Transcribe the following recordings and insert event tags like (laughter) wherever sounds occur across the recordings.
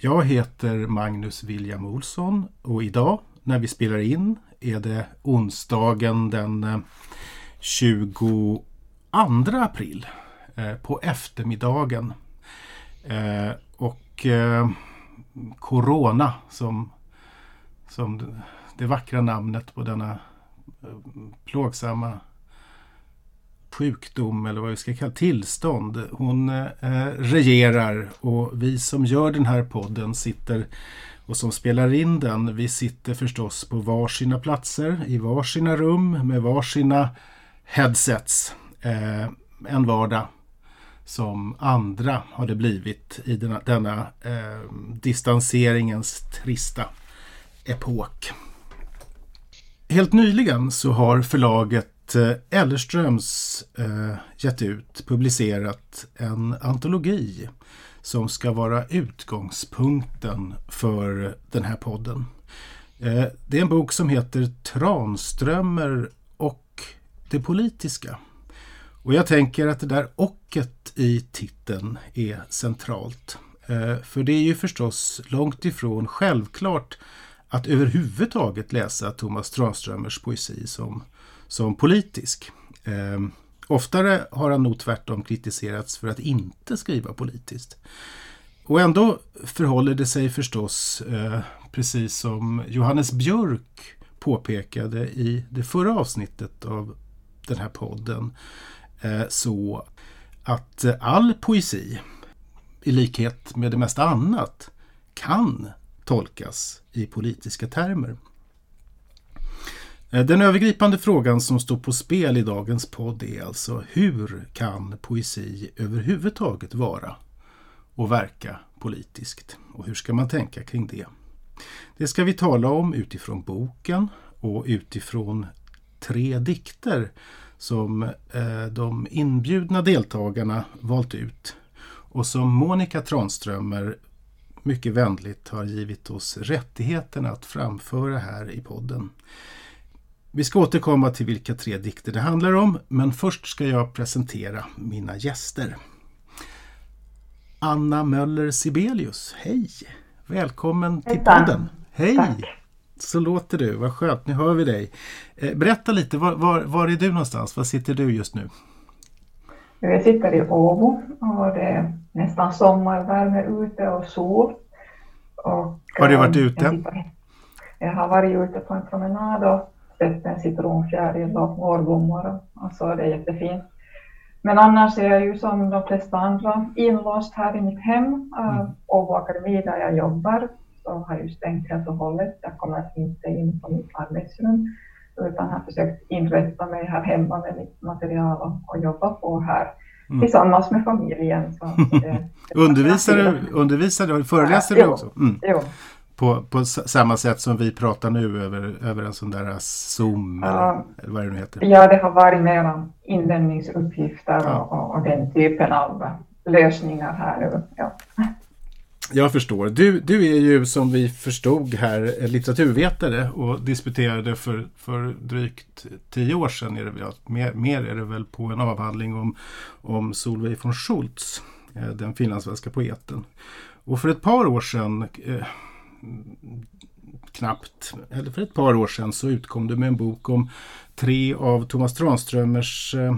Jag heter Magnus William Olsson och idag när vi spelar in är det onsdagen den eh, 22 april eh, på eftermiddagen. Eh, och Corona som, som det vackra namnet på denna plågsamma sjukdom eller vad vi ska kalla tillstånd. Hon eh, regerar och vi som gör den här podden sitter och som spelar in den, vi sitter förstås på varsina platser i varsina rum med varsina headsets. Eh, en vardag som andra har det blivit i denna, denna eh, distanseringens trista epok. Helt nyligen så har förlaget att eh, Ellerströms eh, gett ut, publicerat en antologi som ska vara utgångspunkten för den här podden. Eh, det är en bok som heter Tranströmer och det politiska. Och jag tänker att det där ochet i titeln är centralt. Eh, för det är ju förstås långt ifrån självklart att överhuvudtaget läsa Thomas Tranströmers poesi som som politisk. Eh, oftare har han nog tvärtom kritiserats för att inte skriva politiskt. Och ändå förhåller det sig förstås, eh, precis som Johannes Björk påpekade i det förra avsnittet av den här podden, eh, så att all poesi, i likhet med det mesta annat, kan tolkas i politiska termer. Eh, den övergripande frågan som står på spel i dagens podd är alltså hur kan poesi överhuvudtaget vara och verka politiskt? Och hur ska man tänka kring det? Det ska vi tala om utifrån boken och utifrån tre dikter som eh, de inbjudna deltagarna valt ut och som Monica Tranströmer mycket vänligt har givit oss rättigheten att framföra här i podden. Vi ska återkomma till vilka tre dikter det handlar om, men först ska jag presentera mina gäster. Anna Möller Sibelius, hej! Välkommen till podden! Hej! Tack. Så låter du, vad skönt, nu hör vi dig. Eh, berätta lite, var, var, var är du någonstans? Var sitter du just nu? Jag sitter i Åbo och det är nästan sommarvärme ute och sol. Och, har du varit eh, ute? Jag, jag har varit ute på en promenad och sett en citronfjäril och vårblommor och så, det är jättefint. Men annars är jag ju som de flesta andra inlåst här i mitt hem. Uh, Åbo Akademi där jag jobbar så har ju stängt helt och hållet. Jag kommer inte in på mitt arbetsrum utan har försökt inrätta mig här hemma med mitt material och, och jobba på här mm. tillsammans med familjen. Så det, (laughs) det undervisar, du, undervisar du, föreläser ja, du också? Mm. Jo, på, på samma sätt som vi pratar nu över, över en sån där Zoom ja. eller, vad det nu heter? Ja, det har varit mera inlämningsuppgifter ja. och, och, den typen av lösningar här nu. Ja. Jag förstår. Du, du är ju som vi förstod här litteraturvetare och disputerade för, för drygt tio år sedan. Är det väl, mer, mer är det väl på en avhandling om, om Solveig von Schultz, eh, den finlandssvenska poeten. Och för ett par år sedan eh, knappt, eller för ett par år sedan så utkom du med en bok om tre av Thomas Tranströmers eh,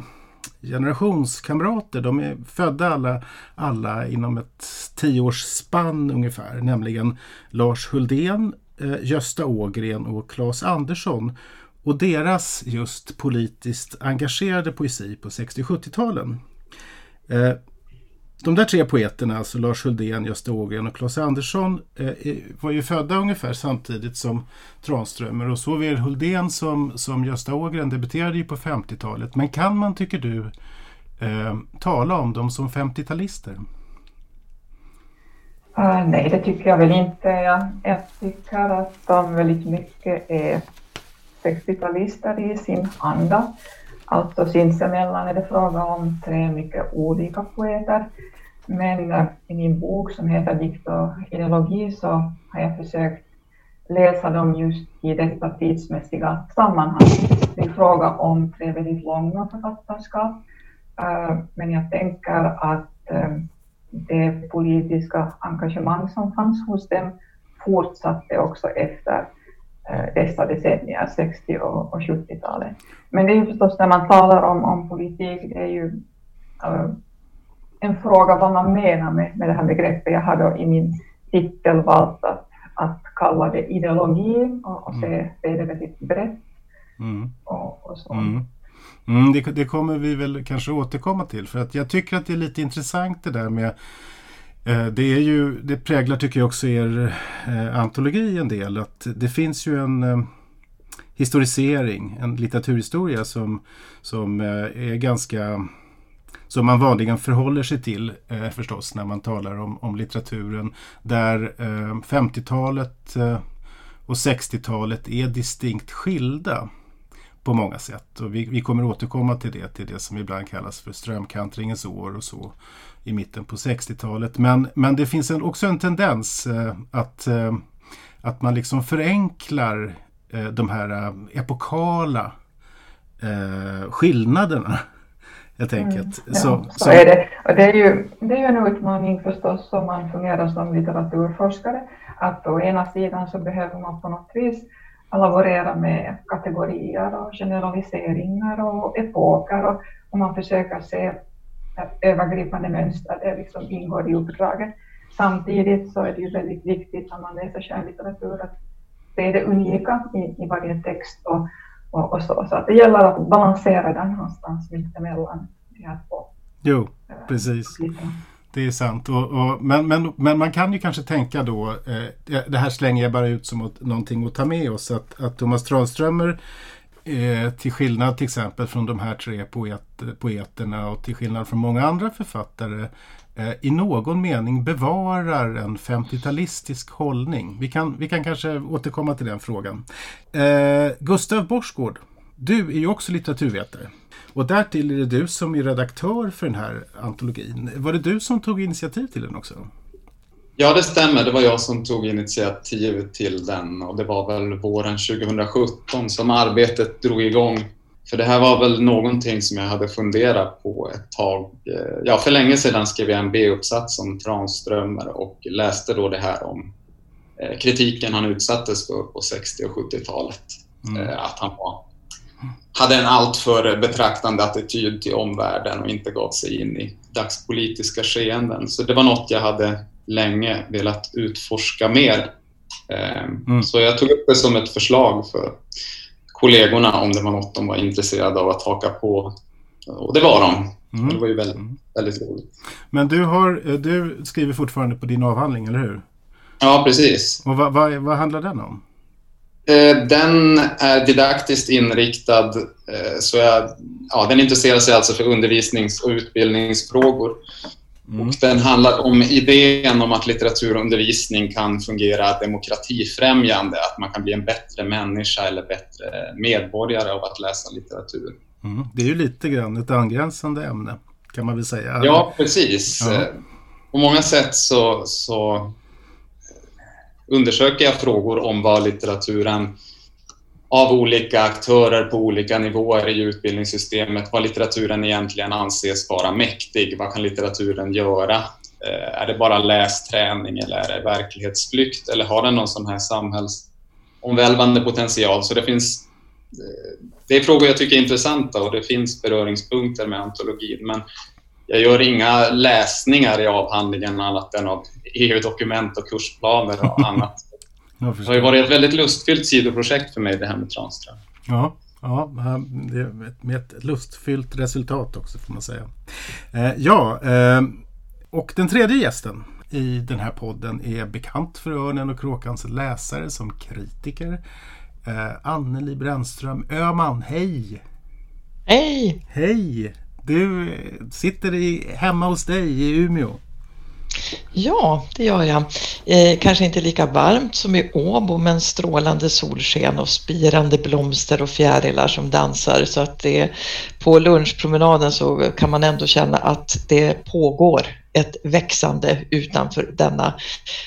generationskamrater. De är födda alla, alla inom ett tioårsspann ungefär, nämligen Lars Huldén, eh, Gösta Ågren och Claes Andersson. Och deras just politiskt engagerade poesi på 60-70-talen. De där tre poeterna, alltså Lars Huldén, Gösta Ågren och Claes Andersson, eh, var ju födda ungefär samtidigt som Tranströmer och såväl Huldén som, som Gösta Ågren debuterade ju på 50-talet. Men kan man, tycker du, eh, tala om dem som 50-talister? Uh, ah, nej, det tycker jag väl inte. Jag, jag tycker att de väldigt mycket är 60-talister i sin anda. Alltså sinsemellan är det fråga om tre mycket olika poeter. Men eh, i min bok som heter Dikt och ideologi så har jag försökt läsa dem just i detta tidsmässiga sammanhang. Det är fråga om tre väldigt långa författarskap. Eh, men jag tänker att eh, det politiska engagemang som fanns hos dem fortsatte också efter dessa decennier, 60 och, och 70-talet. Men det är ju förstås när man talar om, om politik, det är ju uh, en fråga vad man menar med, med det här begreppet. Jag har då i min titel valt att, att kalla det ideologi och, och se, mm. se det väldigt brett. Mm. Och, och så. Mm. Mm, det, det, kommer vi väl kanske återkomma till för att jag tycker att det är lite intressant det där med eh, Eh, det, är ju, det präglar tycker jag också er eh, antologi en del att det finns ju en eh, historisering, en litteraturhistoria som, som är ganska som man vanligen förhåller sig till eh, förstås när man talar om, om litteraturen. Där 50-talet eh, och 60-talet är distinkt skilda på många sätt. Och vi, vi kommer återkomma till det, till det som ibland kallas för strömkantringens år och så i mitten på 60-talet. Men, men det finns en, också en tendens eh, att, eh, att man liksom förenklar eh, de här eh, epokala eh, skillnaderna. Helt enkelt. Mm, ja, så, så, så, är det. Och det är ju det är en utmaning förstås om man fungerar som litteraturforskare. Att å ena sidan så behöver man på något vis laborera med kategorier och generaliseringar och epoker och, och man försöker se övergripande mönster, det liksom ingår i uppdraget. Samtidigt så är det ju väldigt viktigt när man läser skönlitteratur att se det unika i, i varje text och, och, och, så. Så att det gäller att balansera den någonstans mittemellan de här två. Jo, precis. Det är sant. Och, och, men, men, men man kan ju kanske tänka då, eh, det här slänger jag bara ut som åt, någonting att ta med oss, att, att Thomas Tranströmer eh, till skillnad till exempel från de här tre poet, poeterna och till skillnad från många andra författare eh, i någon mening bevarar en 50-talistisk hållning. Vi kan, vi kan kanske återkomma till den frågan. Eh, Gustav Borsgård, du är ju också litteraturvetare. Och därtill är det du som är redaktör för den här antologin. Var det du som tog initiativ till den också? Ja, det stämmer. Det var jag som tog initiativ till den och det var väl våren 2017 som arbetet drog igång. För det här var väl någonting som jag hade funderat på ett tag. Ja, för länge sedan skrev jag en B-uppsats om Tranströmer och läste då det här om eh, kritiken han utsattes för på 60 och 70-talet. Mm. Eh, att han var hade en alltför betraktande attityd till omvärlden och inte gav sig in i dagspolitiska skeenden. Så det var något jag hade länge velat utforska mer. Ehm, mm. Så jag tog upp det som ett förslag för kollegorna om det var något de var intresserade av att haka på. Och det var de. Mm. Det var ju väldigt, mm. väldigt roligt. Men du, har, du skriver fortfarande på din avhandling, eller hur? Ja, precis. Och vad, vad, vad handlar den om? Eh, den är didaktiskt inriktad, eh, så jag, ja, den intresserar sig alltså för undervisnings och utbildningsfrågor. Mm. Och den handlar om idén om att litteraturundervisning kan fungera demokratifrämjande, att man kan bli en bättre människa eller bättre medborgare av att läsa litteratur. Mm. Det är ju lite grann ett angränsande ämne, kan man väl säga. Ja, precis. Ja. På många sätt så, så undersöker jag frågor om vad litteraturen av olika aktörer på olika nivåer i utbildningssystemet, vad litteraturen egentligen anses vara mäktig. Vad kan litteraturen göra? Eh, är det bara lästräning eller är det verklighetsflykt eller har den någon sån här samhällsomvälvande potential? Så det finns eh, det är frågor jag tycker är intressanta och det finns beröringspunkter med antologin. Men jag gör inga läsningar i avhandlingen annat än av (laughs) EU-dokument och kursplaner och annat det har ju varit ett väldigt lustfyllt sidoprojekt för mig det här med Tranström. Ja, ja med ett lustfyllt resultat också får man säga. Eh, ja, eh, och den tredje gästen i den här podden är bekant för Örnen och Kråkans läsare som kritiker. Eh, Anneli Brännström Öman, hej! Hej! Hej! Du sitter i, hemma hos dig i Umeå. Ja, det gör jag. Eh, kanske inte lika varmt som i Åbo, men strålande solsken och spirande blomster och fjärilar som dansar. Så att det, på lunchpromenaden så kan man ändå känna att det pågår ett växande utanför denna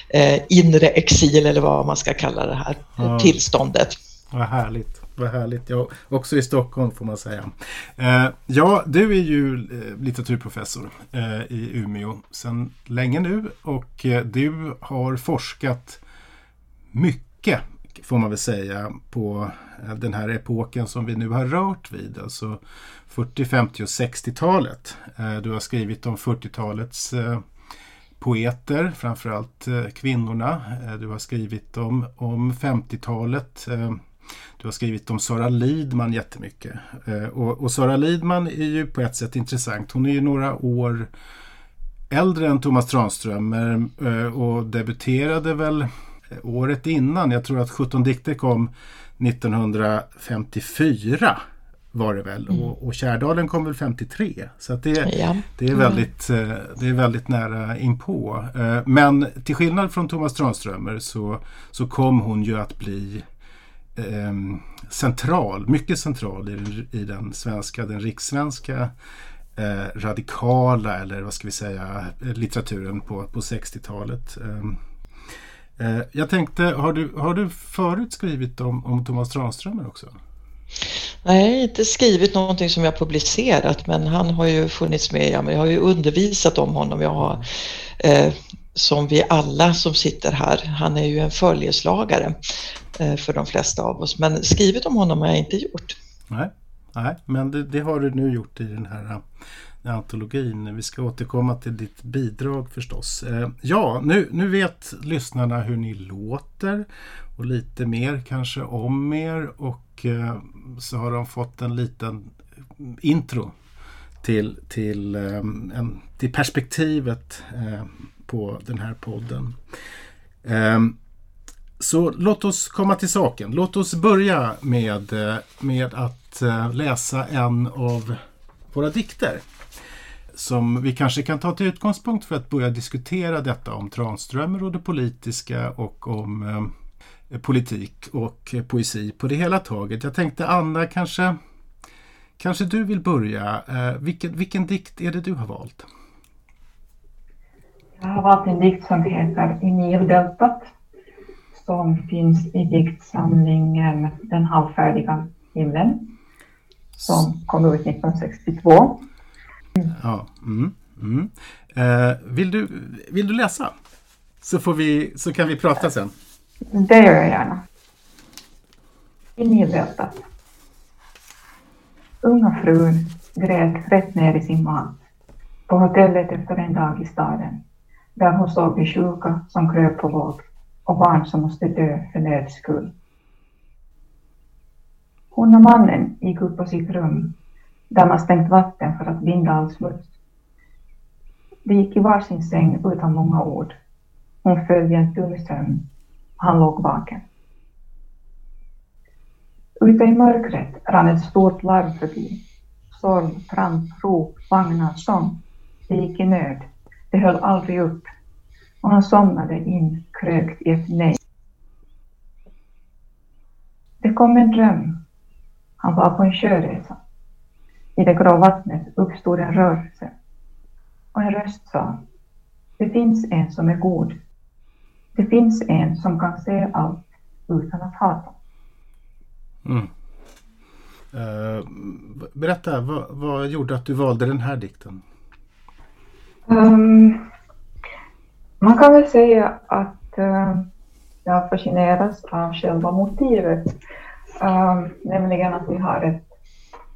eh, inre exil eller vad man ska kalla det här ja. tillståndet. Vad härligt. Vad härligt. Ja, också i Stockholm får man säga. Eh, ja, du är ju eh, litteraturprofessor eh, i Umeå sedan länge nu och eh, du har forskat mycket får man väl säga på eh, den här epoken som vi nu har rört vid. Alltså 40, 50 och 60-talet. Eh, du har skrivit om 40-talets eh, poeter, framförallt kvinnorna. Du har skrivit om, om 50-talet du har skrivit om Sara Lidman jättemycket. Eh, och, och Sara Lidman är ju på ett sätt intressant. Hon är ju några år äldre än Thomas Tranströmer eh, och debuterade väl året innan. Jag tror att 17 dikter kom 1954 var det väl. Mm. Och, och Kärdalen kom väl 53. Så det, ja. det, är väldigt, mm. det är väldigt nära inpå. Men till skillnad från Thomas Tranströmer så, så kom hon ju att bli eh, central, mycket central i, i den svenska, den rikssvenska eh, radikala eller vad ska vi säga litteraturen på, på 60-talet. Ehm, eh, jag tänkte, har du, har du förut skrivit om, om Thomas Tranströmer också? Nej, inte skrivit någonting som jag publicerat men han har ju funnits med, jag har ju undervisat om honom. Jag har, eh, som vi alla som sitter här, han är ju en följeslagare. Eh, för de flesta av oss. Men skrivit om honom har jag inte gjort. Nej, Nej men det, det har du nu gjort i den här eh, antologin. Vi ska återkomma till ditt bidrag förstås. Eh, ja, nu, nu vet lyssnarna hur ni låter och lite mer kanske om er och så har de fått en liten intro till, till, ehm, en, till perspektivet eh, på den här podden. Ehm, så låt oss komma till saken. Låt oss börja med, eh, med att eh, läsa en av våra dikter. Som vi kanske kan ta till utgångspunkt för att börja diskutera detta om Tranströmer och det politiska och om eh, politik och poesi på det hela taget. Jag tänkte Anna, kanske, kanske du vill börja. Eh, vilken, vilken dikt är det du har valt? Jag har valt en dikt som heter I Nildeltat som finns i diktsamlingen Den halvfärdiga himlen som kom ut 1962. Ja, mm, mm. Eh, vill, du, vill du läsa? Så, får vi, så kan vi prata sen. Det gör jag gärna. I Nildeltat. Unga frun grät rätt ner i sin mat på hotellet efter en dag i staden där hon såg de sjuka som kröp på våg och barn som måste dö för nöds skull. Hon och mannen gick upp på sitt rum där man stängt vatten för att binda all smuts. De gick i varsin säng utan många ord. Hon föll i en tung sömn. Han låg vaken. Ute i mörkret rann ett stort larm förbi. Storm, tramp, rop, vagnar, sång. Det gick i nöd. Det höll aldrig upp och han somnade inkrökt i ett nej. Det kom en dröm. Han var på en sjöresa. I det grå vattnet uppstod en rörelse och en röst sa Det finns en som är god. Det finns en som kan se allt utan att hata. Mm. Uh, berätta, vad, vad, gjorde att du valde den här dikten? Um, man kan väl säga att äh, jag fascineras av själva motivet, äh, nämligen att vi har ett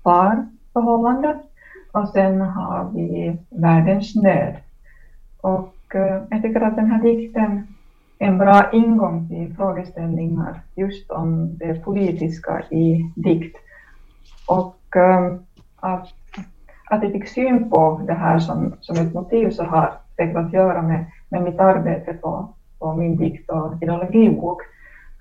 parförhållande och sen har vi världens nöd. Och äh, jag tycker att den här dikten en bra ingång till frågeställningar just om det politiska i dikt. Och ehm, att, att jag fick syn på det här som, som ett motiv så har säkert att göra med med mitt arbete på, på min dikt och ideologibok.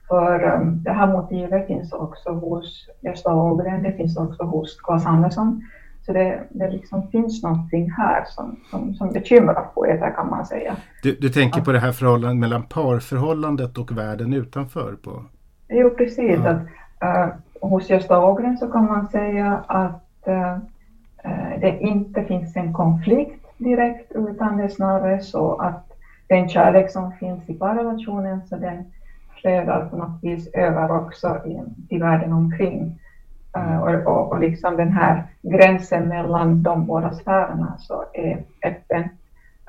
För ehm, det här motivet finns också hos Gösta Ågren, det finns också hos Claes Andersson så det, det liksom finns någonting här som, som, som bekymrar poeter kan man säga. Du, du tänker på det här förhållandet mellan parförhållandet och världen utanför? På... Jo, precis. Ja. Att, uh, hos Gösta Ågren så kan man säga att uh, det inte finns en konflikt direkt utan det är snarare så att den kärlek som finns i parrelationen så den flödar på något vis över också i, i världen omkring. Mm. Eh, och, och, och, liksom den här gränsen mellan de båda sfärerna så är öppen.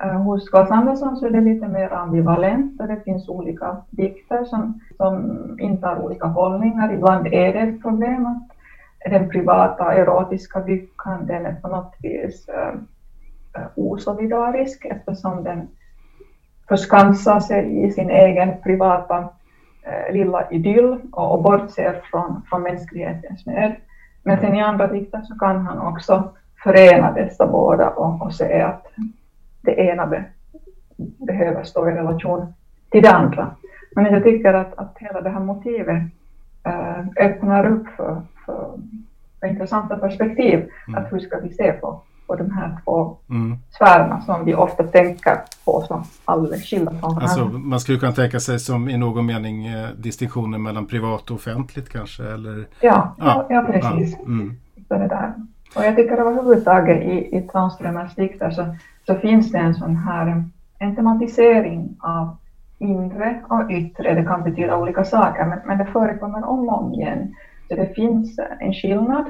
Eh, hos Claes Andersson så är det lite mer ambivalent och det finns olika dikter som, som intar olika hållningar. Ibland är det ett problem att den privata erotiska lyckan den är på något vis äh, osolidarisk eftersom den förskansar sig i sin egen privata lilla idyll och, och bortser från, från mänsklighetens nöd. Men sen i andra dikter så kan han också förena dessa båda och, och säga att det ena be, behöver stå i relation till det andra. Men jag tycker att, att hela det här motivet äh, öppnar upp för, för intressanta perspektiv. Mm. Att hur ska vi se på på de här två mm. sfärerna som vi ofta tänker på som alldeles skilda från varandra. Alltså, man skulle kunna tänka sig som i någon mening eh, distinktionen mellan privat och offentligt kanske? Eller? Ja, ja, ja, precis. Ja, mm. det där. Och jag tycker överhuvudtaget i, i Tranströmers dikter så, så finns det en sån här en tematisering av inre och yttre. Det kan betyda olika saker men, men det förekommer om och om igen. Så det finns en skillnad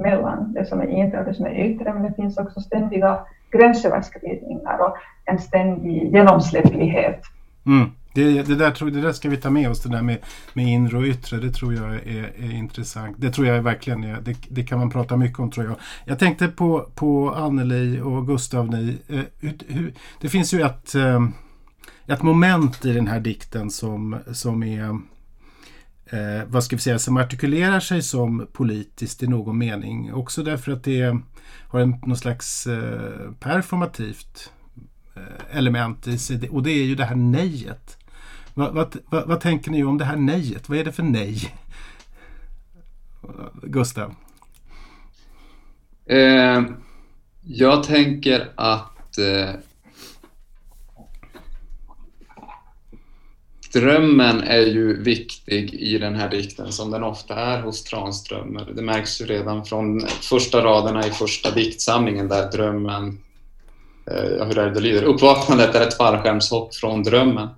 mellan det som är inre och det som är yttre, men det finns också ständiga gränsöverskridningar och en ständig genomsläpplighet. Mm. Det, det, där, det där ska vi ta med oss, det där med, med inre och yttre. Det tror jag är, är intressant. Det tror jag verkligen är, det, det, kan man prata mycket om tror jag. Jag tänkte på, på Anneli och Gustav, ni, eh, hur, det finns ju ett, eh, ett moment i den här dikten som, som är eh, vad ska vi säga, som artikulerar sig som politiskt i någon mening. Också därför att det har en, någon slags eh, performativt eh, element i sig. Och det är ju det här nejet. Vad, vad, vad, vad, tänker ni om det här nejet? Vad är det för nej? (laughs) Gustav? Eh, jag tänker att eh, Drömmen är ju viktig i den här dikten som den ofta är hos Tranströmer. Det märks ju redan från första raderna i första diktsamlingen där drömmen, eh, hur är det det lyder? Uppvaknandet är ett fallskärmshopp från drömmen.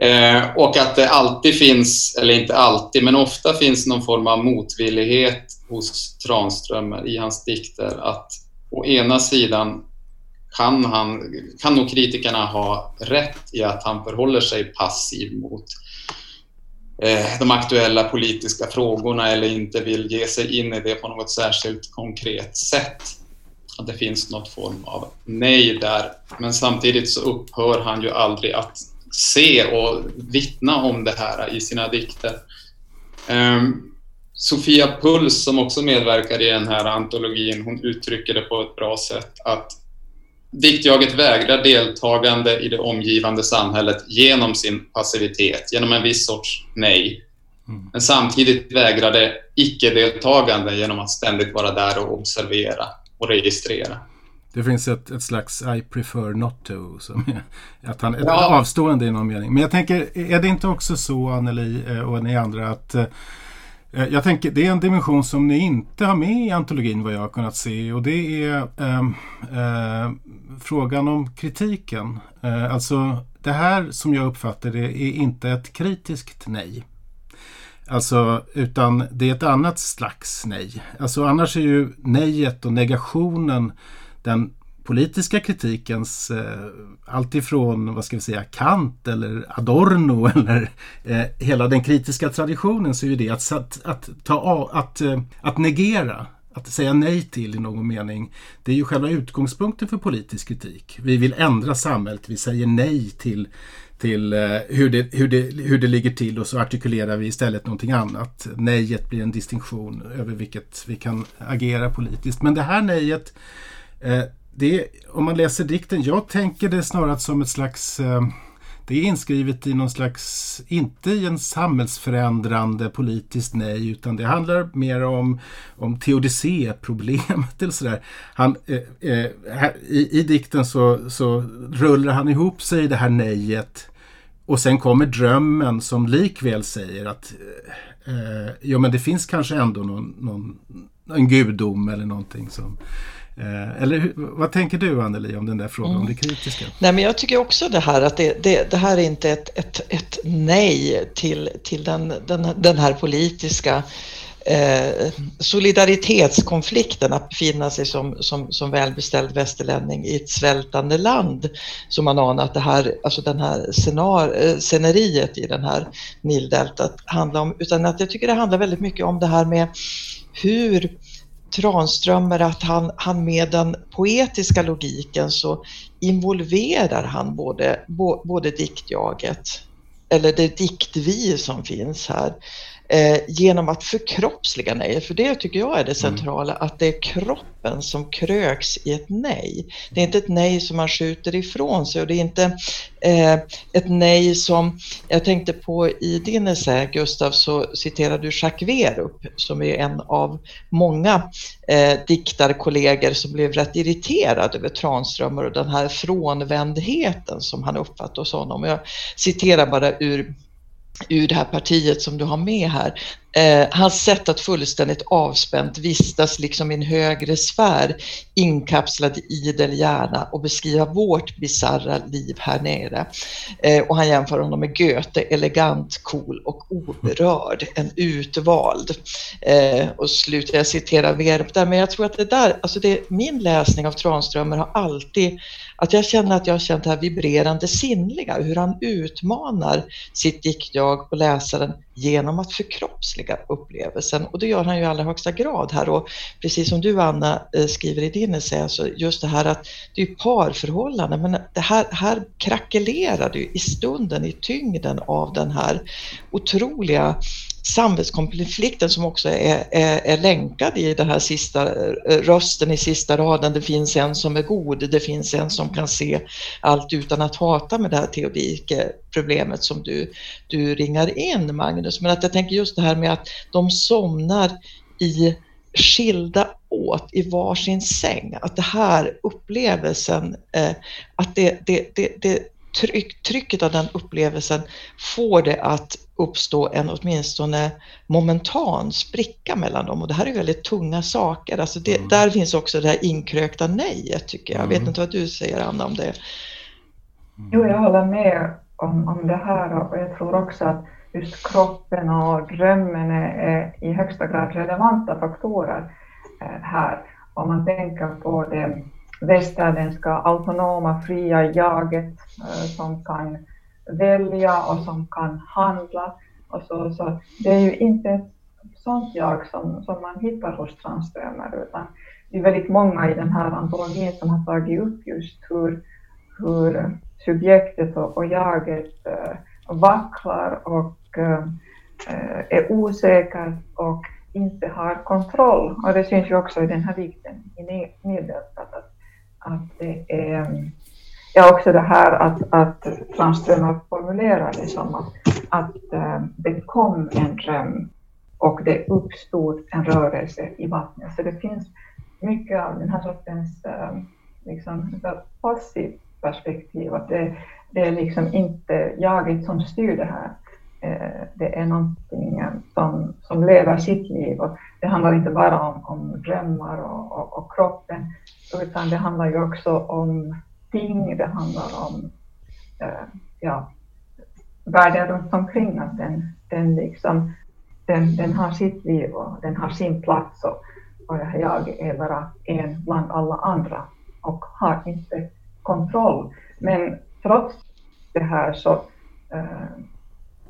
Eh, och att det alltid finns, eller inte alltid, men ofta finns någon form av motvillighet hos Tranströmer i hans dikter att å ena sidan kan, han, kan nog kritikerna ha rätt i att han förhåller sig passiv mot eh, de aktuella politiska frågorna eller inte vill ge sig in i det på något särskilt konkret sätt. Att det finns något form av nej där. Men samtidigt så upphör han ju aldrig att se och vittna om det här i sina dikter. Um, Sofia Puls, som också medverkar i den här antologin, hon uttrycker det på ett bra sätt att Diktjaget vägrar deltagande i det omgivande samhället genom sin passivitet, genom en viss sorts nej. Mm. Men samtidigt vägrar det icke-deltagande genom att ständigt vara där och observera och registrera. Det finns ett, ett slags I prefer not to, som att han är ja. avstående i någon mening. Men jag tänker, är det inte också så Anneli eh, och ni andra att Eh, Eh, jag tänker det är en dimension som ni inte har med i antologin vad jag har kunnat se och det är eh, eh, frågan om kritiken. Eh, alltså det här som jag uppfattar det är inte ett kritiskt nej. Alltså, utan det är ett annat slags nej. Alltså annars är ju nejet och negationen den politiska kritikens eh, alltifrån vad ska vi säga Kant eller Adorno (laughs) eller eh, hela den kritiska traditionen så är ju det att, att, att, ta, att, eh, att negera att säga nej till i någon mening, det är ju själva utgångspunkten för politisk kritik. Vi vill ändra samhället, vi säger nej till, till eh, hur, det, hur, det, hur det ligger till och så artikulerar vi istället någonting annat. Nejet blir en distinktion över vilket vi kan agera politiskt. Men det här nejet eh, det, om man läser dikten, jag tänker det snarare som ett slags eh, det är inskrivet i någon slags, inte i en samhällsförändrande politiskt nej, utan det handlar mer om, om teodicéproblemet eller sådär. Han, eh, eh, i, I dikten så, så rullar han ihop sig i det här nejet och sen kommer drömmen som likväl säger att eh, eh ja men det finns kanske ändå någon, någon en gudom eller någonting som Eh, eller vad tänker du Anneli om den där frågan, mm. om det kritiska? Nej, men jag tycker också det här att det, det, det här är inte ett, ett, ett nej till, till den, den, den här politiska eh, solidaritetskonflikten att befinna sig som, som, som välbeställd västerlänning i ett svältande land som man anar att det här, alltså den här scenar, eh, sceneriet i den här Nildeltat handlar om, utan att jag tycker det handlar väldigt mycket om det här med hur Tranströmer att han, han med den poetiska logiken så involverar han både, både diktjaget, eller det diktvi som finns här, eh, genom att förkroppsliga nej. För det tycker jag är det mm. centrala, mm. att det är kroppen som kröks i ett nej. Det är inte ett nej som man skjuter ifrån sig och det är inte eh, ett nej som, jag tänkte på i din essä Gustav så citerar du Jacques Werup som är en av många eh, diktarkollegor som blev rätt irriterad över Tranströmer och den här frånvändheten som han uppfattade hos honom. Jag citerar bara ur ur det här partiet som du har med här. Eh, hans sätt att fullständigt avspänt vistas liksom i en högre sfär inkapslad i idel hjärna och beskriva vårt bizarra liv här nere. Eh, och han jämför honom med Goethe, elegant, cool och oberörd, en utvald. Eh, och slutar jag citera Verb där, men jag tror att det där, alltså det, min läsning av Tranströmer har alltid att jag känner att jag har känt det här vibrerande sinnliga, hur han utmanar sitt diktjag och läsaren genom att förkroppsliga upplevelsen. Och det gör han ju i allra högsta grad här. Och precis som du Anna eh, skriver i din essä, alltså just det här att det är parförhållanden, men det här, här krackelerar det i stunden, i tyngden av den här otroliga samvetskonflikten som också är, är, är länkad i den här sista eh, rösten i sista raden. Det finns en som är god, det finns en som kan se allt utan att hata med det här teodike-problemet som du, du ringar in Magnus. Men att jag tänker just det här med att de somnar i skilda åt i varsin säng. Att det här upplevelsen, eh, att det, det, det, det tryck, trycket av den upplevelsen får det att uppstå en åtminstone momentan spricka mellan dem och det här är väldigt tunga saker. Alltså det, mm. Där finns också det här inkrökta nejet tycker jag. Jag vet mm. inte vad du säger Anna om det. Mm. Jo, jag håller med om, om det här och jag tror också att just kroppen och drömmen är, är i högsta grad relevanta faktorer eh, här. Om man tänker på det västerländska autonoma fria jaget eh, som kan välja och som kan handla. Och så, så det är ju inte ett sånt jag som, som man hittar hos Tranströmer utan det är väldigt många i den här antologin som har tagit upp just hur, hur subjektet och, och jaget äh, vacklar och äh, är osäker och inte har kontroll. Och det syns ju också i den här dikten i medeltalet att, att det är ja, också det här att, att Tranströmer formulerar det som att, att äh, det kom en dröm och det uppstod en rörelse i vattnet. Så det finns mycket av den här sortens äh, liksom, passivt perspektiv, att det, det är liksom inte jaget som styr det här. Äh, det är någonting som, som lever sitt liv och det handlar inte bara om, om drömmar och, och, och kroppen, utan det handlar ju också om ting, det handlar om eh, ja, världen runt omkring, att den, den, liksom, den, den har sitt liv och den har sin plats och, och jag är bara en bland alla andra och har inte kontroll. Men trots det här så eh,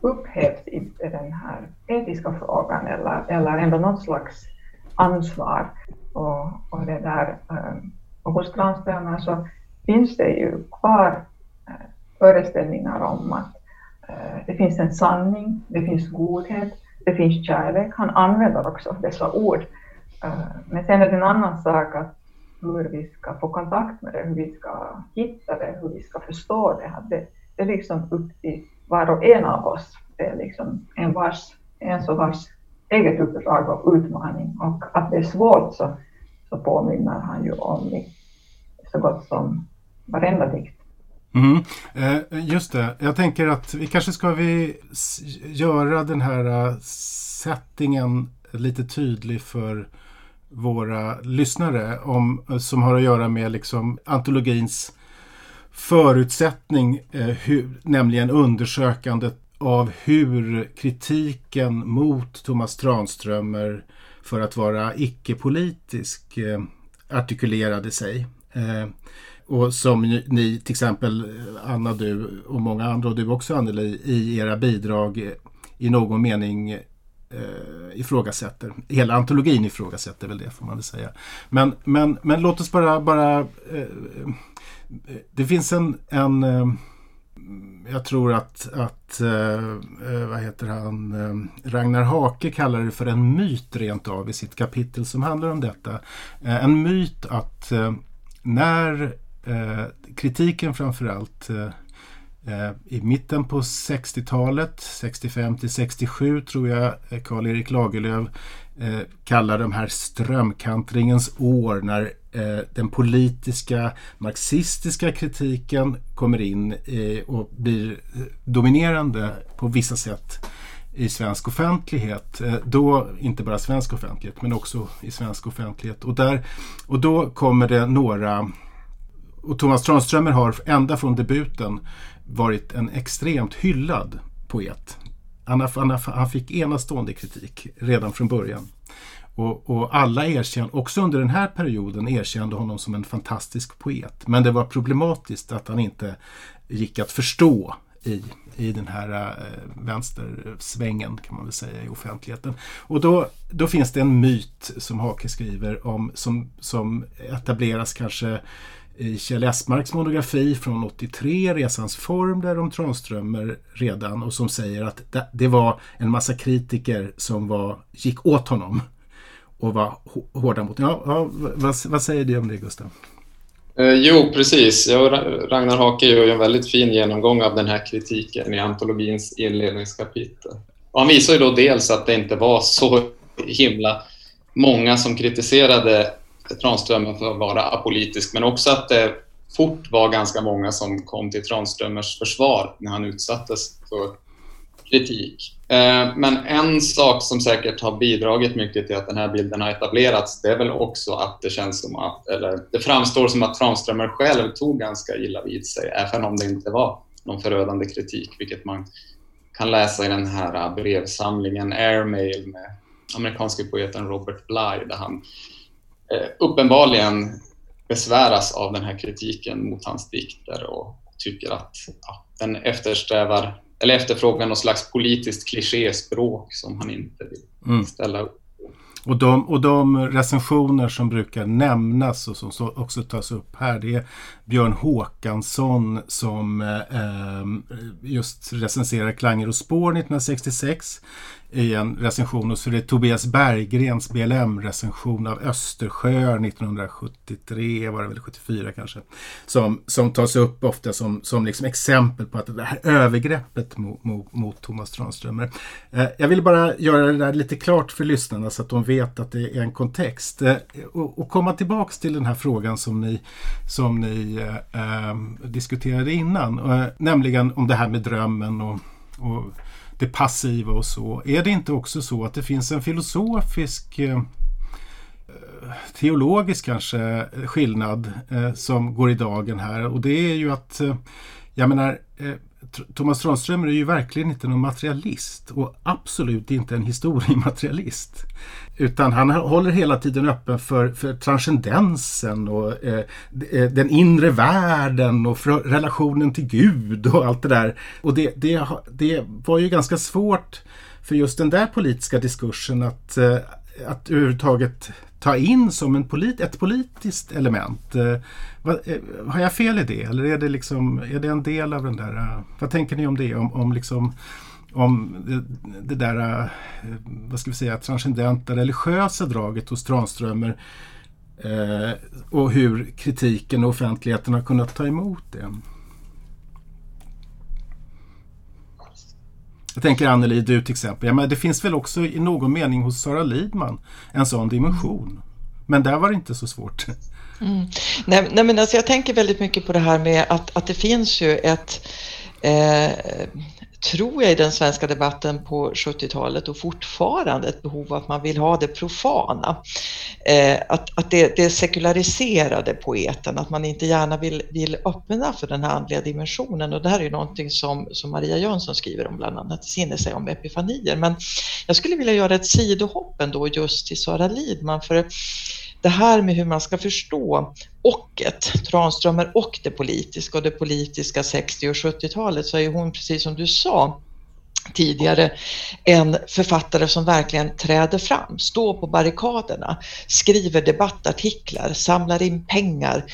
upphävs inte den här etiska frågan eller, eller ändå något slags ansvar. Och, och det där, eh, och hos transpersoner så finns det ju kvar eh, föreställningar om att eh, det finns en sanning, det finns godhet, det finns kärlek. Han använder också dessa ord. Eh, men sen är det en annan sak att hur vi ska få kontakt med det, hur vi ska hitta det, hur vi ska förstå det. det, det är liksom upp till var och en av oss. Det är liksom en, vars, en så vars eget uppdrag och utmaning och att det är svårt så, så påminner han ju om det så gott som varenda dikt. Mm. Just det, jag tänker att vi kanske ska vi göra den här eh, settingen lite tydlig för våra lyssnare om, eh, som har att göra med liksom antologins förutsättning, eh, hur, nämligen undersökandet av hur kritiken mot Thomas Tranströmer för att vara icke-politisk eh, artikulerade sig. Eh, och som ni, till exempel Anna, du och många andra och du också Anneli, i era bidrag i någon mening eh, ifrågasätter. Hela antologin ifrågasätter väl det får man väl säga. Men, men, men låt oss bara, bara eh, det finns en, en eh, jag tror att, att eh, eh vad heter han, eh, Ragnar Hake kallar det för en myt rent av i sitt kapitel som handlar om detta. Eh, en myt att eh, när eh, kritiken framförallt eh, eh, i mitten på 60-talet, 65 till 67 tror jag eh, Karl-Erik Lagerlöf eh, kallar de här strömkantringens år när den politiska marxistiska kritiken kommer in och blir dominerande på vissa sätt i svensk offentlighet. Då, inte bara svensk offentlighet, men också i svensk offentlighet. Och, där, och då kommer det några och Thomas Tranströmer har ända från debuten varit en extremt hyllad poet. Han, han, han fick enastående kritik redan från början. Och, och, alla erkände, också under den här perioden, erkände honom som en fantastisk poet. Men det var problematiskt att han inte gick att förstå i, i den här äh, vänstersvängen kan man väl säga i offentligheten. Och då, då finns det en myt som Hake skriver om som, som etableras kanske i Kjell Esmarks monografi från 83, Resans form, där om Tranströmer redan och som säger att det var en massa kritiker som var, gick åt honom och var hårda mot ja, ja vad, vad, säger du om det Gustav? Eh, jo, precis. Jag Ragnar Hake gör ju en väldigt fin genomgång av den här kritiken i antologins inledningskapitel. Och han visar ju då dels att det inte var så himla många som kritiserade Tranströmer för att vara apolitisk, men också att det fort var ganska många som kom till Tranströmers försvar när han utsattes för kritik. Eh, men en sak som säkert har bidragit mycket till att den här bilden har etablerats, det är väl också att det känns som att, eller det framstår som att Tranströmer själv tog ganska illa vid sig, även om det inte var någon förödande kritik, vilket man kan läsa i den här brevsamlingen Airmail med amerikanske poeten Robert Bly, där han uppenbarligen besväras av den här kritiken mot hans dikter och tycker att ja, den eftersträvar eller efterfrågar något slags politiskt klichéspråk som han inte vill mm. ställa upp och de, och de recensioner som brukar nämnas och som också tas upp här det är Björn Håkansson som eh, just recenserar Klanger och spår 1966 i en recension och så är det Tobias Berggrens BLM-recension av Östersjö 1973, var det väl 74 kanske, som, som tas upp ofta som, som liksom exempel på att det här övergreppet mot, mot, mot Thomas Tranströmer. Eh, jag vill bara göra det där lite klart för lyssnarna så att de vet att det är en kontext. Eh, och, och, komma tillbaks till den här frågan som ni, som ni eh, eh diskuterade innan, eh, nämligen om det här med drömmen och, och det passiva och så. Är det inte också så att det finns en filosofisk eh, eh, teologisk kanske eh, skillnad som går i dagen här och det är ju att jag menar Thomas Tranströmer är ju verkligen inte någon materialist och absolut inte en historiematerialist. Utan han håller hela tiden öppen för, för transcendensen och eh, eh den inre världen och relationen till Gud och allt det där. Och det, det, det var ju ganska svårt för just den där politiska diskursen att, eh, att överhuvudtaget ta in som en polit, ett politiskt element. Eh, vad, eh, har jag fel i det eller är det, liksom, är det en del av den där... Eh, vad tänker ni om det? Om, om, liksom, om det, det där, eh, vad ska vi säga, transcendenta religiösa draget hos Tranströmer eh, och hur kritiken och offentligheten har kunnat ta emot det. Jag tänker Anneli, du till exempel. Ja, men det finns väl också i någon mening hos Sara Lidman en sån dimension. Men där var det inte så svårt. Mm. Nej, nej, men alltså jag tänker väldigt mycket på det här med att, att det finns ju ett eh, tror jag i den svenska debatten på 70-talet och fortfarande ett behov av att man vill ha det profana. Eh, att att det, det sekulariserade poeten, att man inte gärna vill, vill öppna för den här andliga dimensionen och det här är ju någonting som, som Maria Jönsson skriver om bland annat i sin essä om epifanier. Men jag skulle vilja göra ett sidohopp ändå just till Sara Lidman för det här med hur man ska förstå ochet, Tranströmer och det politiska och det politiska 60 och 70-talet så är hon precis som du sa tidigare en författare som verkligen träder fram, står på barrikaderna, skriver debattartiklar, samlar in pengar,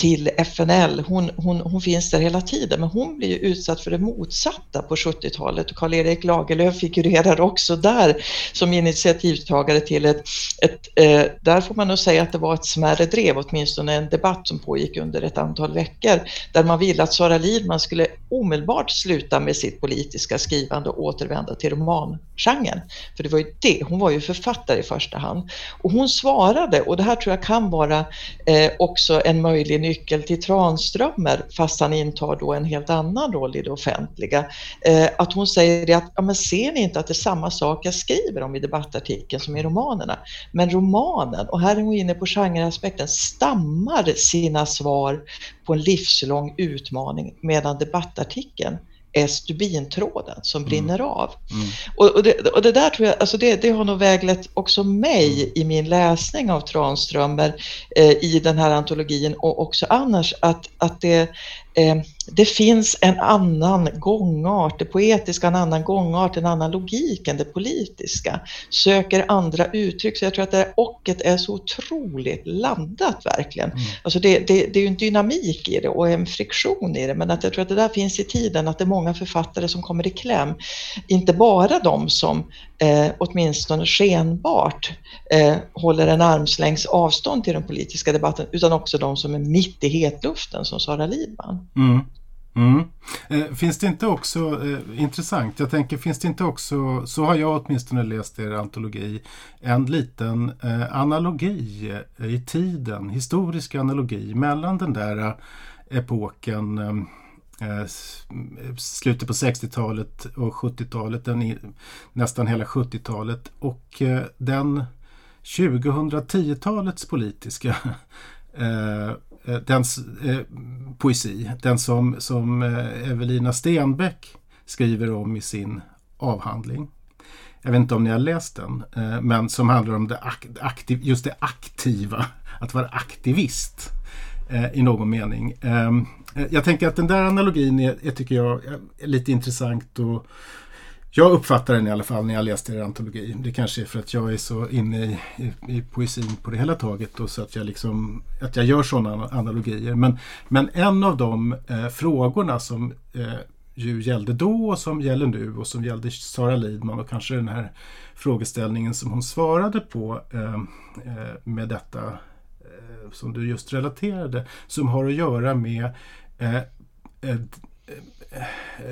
till FNL. Hon, hon, hon finns där hela tiden, men hon blir ju utsatt för det motsatta på 70-talet och Karl-Erik Lagerlöf figurerar också där som initiativtagare till ett, ett eh, där får man nog säga att det var ett smärre drev, åtminstone en debatt som pågick under ett antal veckor, där man ville att Sara Lidman skulle omedelbart sluta med sitt politiska skrivande och återvända till romangenren. För det var ju det, hon var ju författare i första hand. Och hon svarade, och det här tror jag kan vara eh, också en möjlig nyckel till Tranströmer, fast han intar då en helt annan roll i det offentliga. Eh, att hon säger det att, ja men ser ni inte att det är samma sak jag skriver om i debattartikeln som i romanerna? Men romanen, och här är hon inne på genreaspekten, stammar sina svar på en livslång utmaning medan debattartikeln är stubintråden som mm. brinner mm. av. Mm. Och, och, det, och, det, där tror jag, alltså det, det har nog väglett också mig mm. i min läsning av Tranströmer eh, i den här antologin och också annars att, att det, eh, det finns en annan gångart, det poetiska en annan gångart, en annan logik än det politiska. Söker andra uttryck, så jag tror att det här ochet är så otroligt laddat verkligen. Mm. Alltså det, det, det är ju en dynamik i det och en friktion i det, men att jag tror att det där finns i tiden, att det är många författare som kommer i kläm. Inte bara de som eh, åtminstone skenbart eh, håller en armslängds avstånd till den politiska debatten, utan också de som är mitt i hetluften som Sara Lidman. Mm. Mm. Eh, finns det inte också, eh, intressant, jag tänker finns det inte också, så har jag åtminstone läst er antologi, en liten eh, analogi eh, i tiden, historisk analogi mellan den där eh, epoken eh, eh slutet på 60-talet och 70-talet, nästan hela 70-talet och den 2010-talets politiska (laughs) Eh, den eh, poesi, den som, som eh, Evelina Stenbeck skriver om i sin avhandling. Jag vet inte om ni har läst den, eh, men som handlar om det aktiv, just det aktiva, att vara aktivist eh, i någon mening. Ehm, eh, jag tänker att den där analogin är, är tycker jag, är lite intressant och jag uppfattar den i alla fall när jag läste er antologi. Det kanske är för att jag är så inne i, i, i poesin på det hela taget och så att jag, liksom, att jag gör sådana analogier. Men, men en av de eh, frågorna som eh, ju gällde då och som gäller nu och som gällde Sara Lidman och kanske den här frågeställningen som hon svarade på eh, eh med detta eh, som du just relaterade som har att göra med eh, eh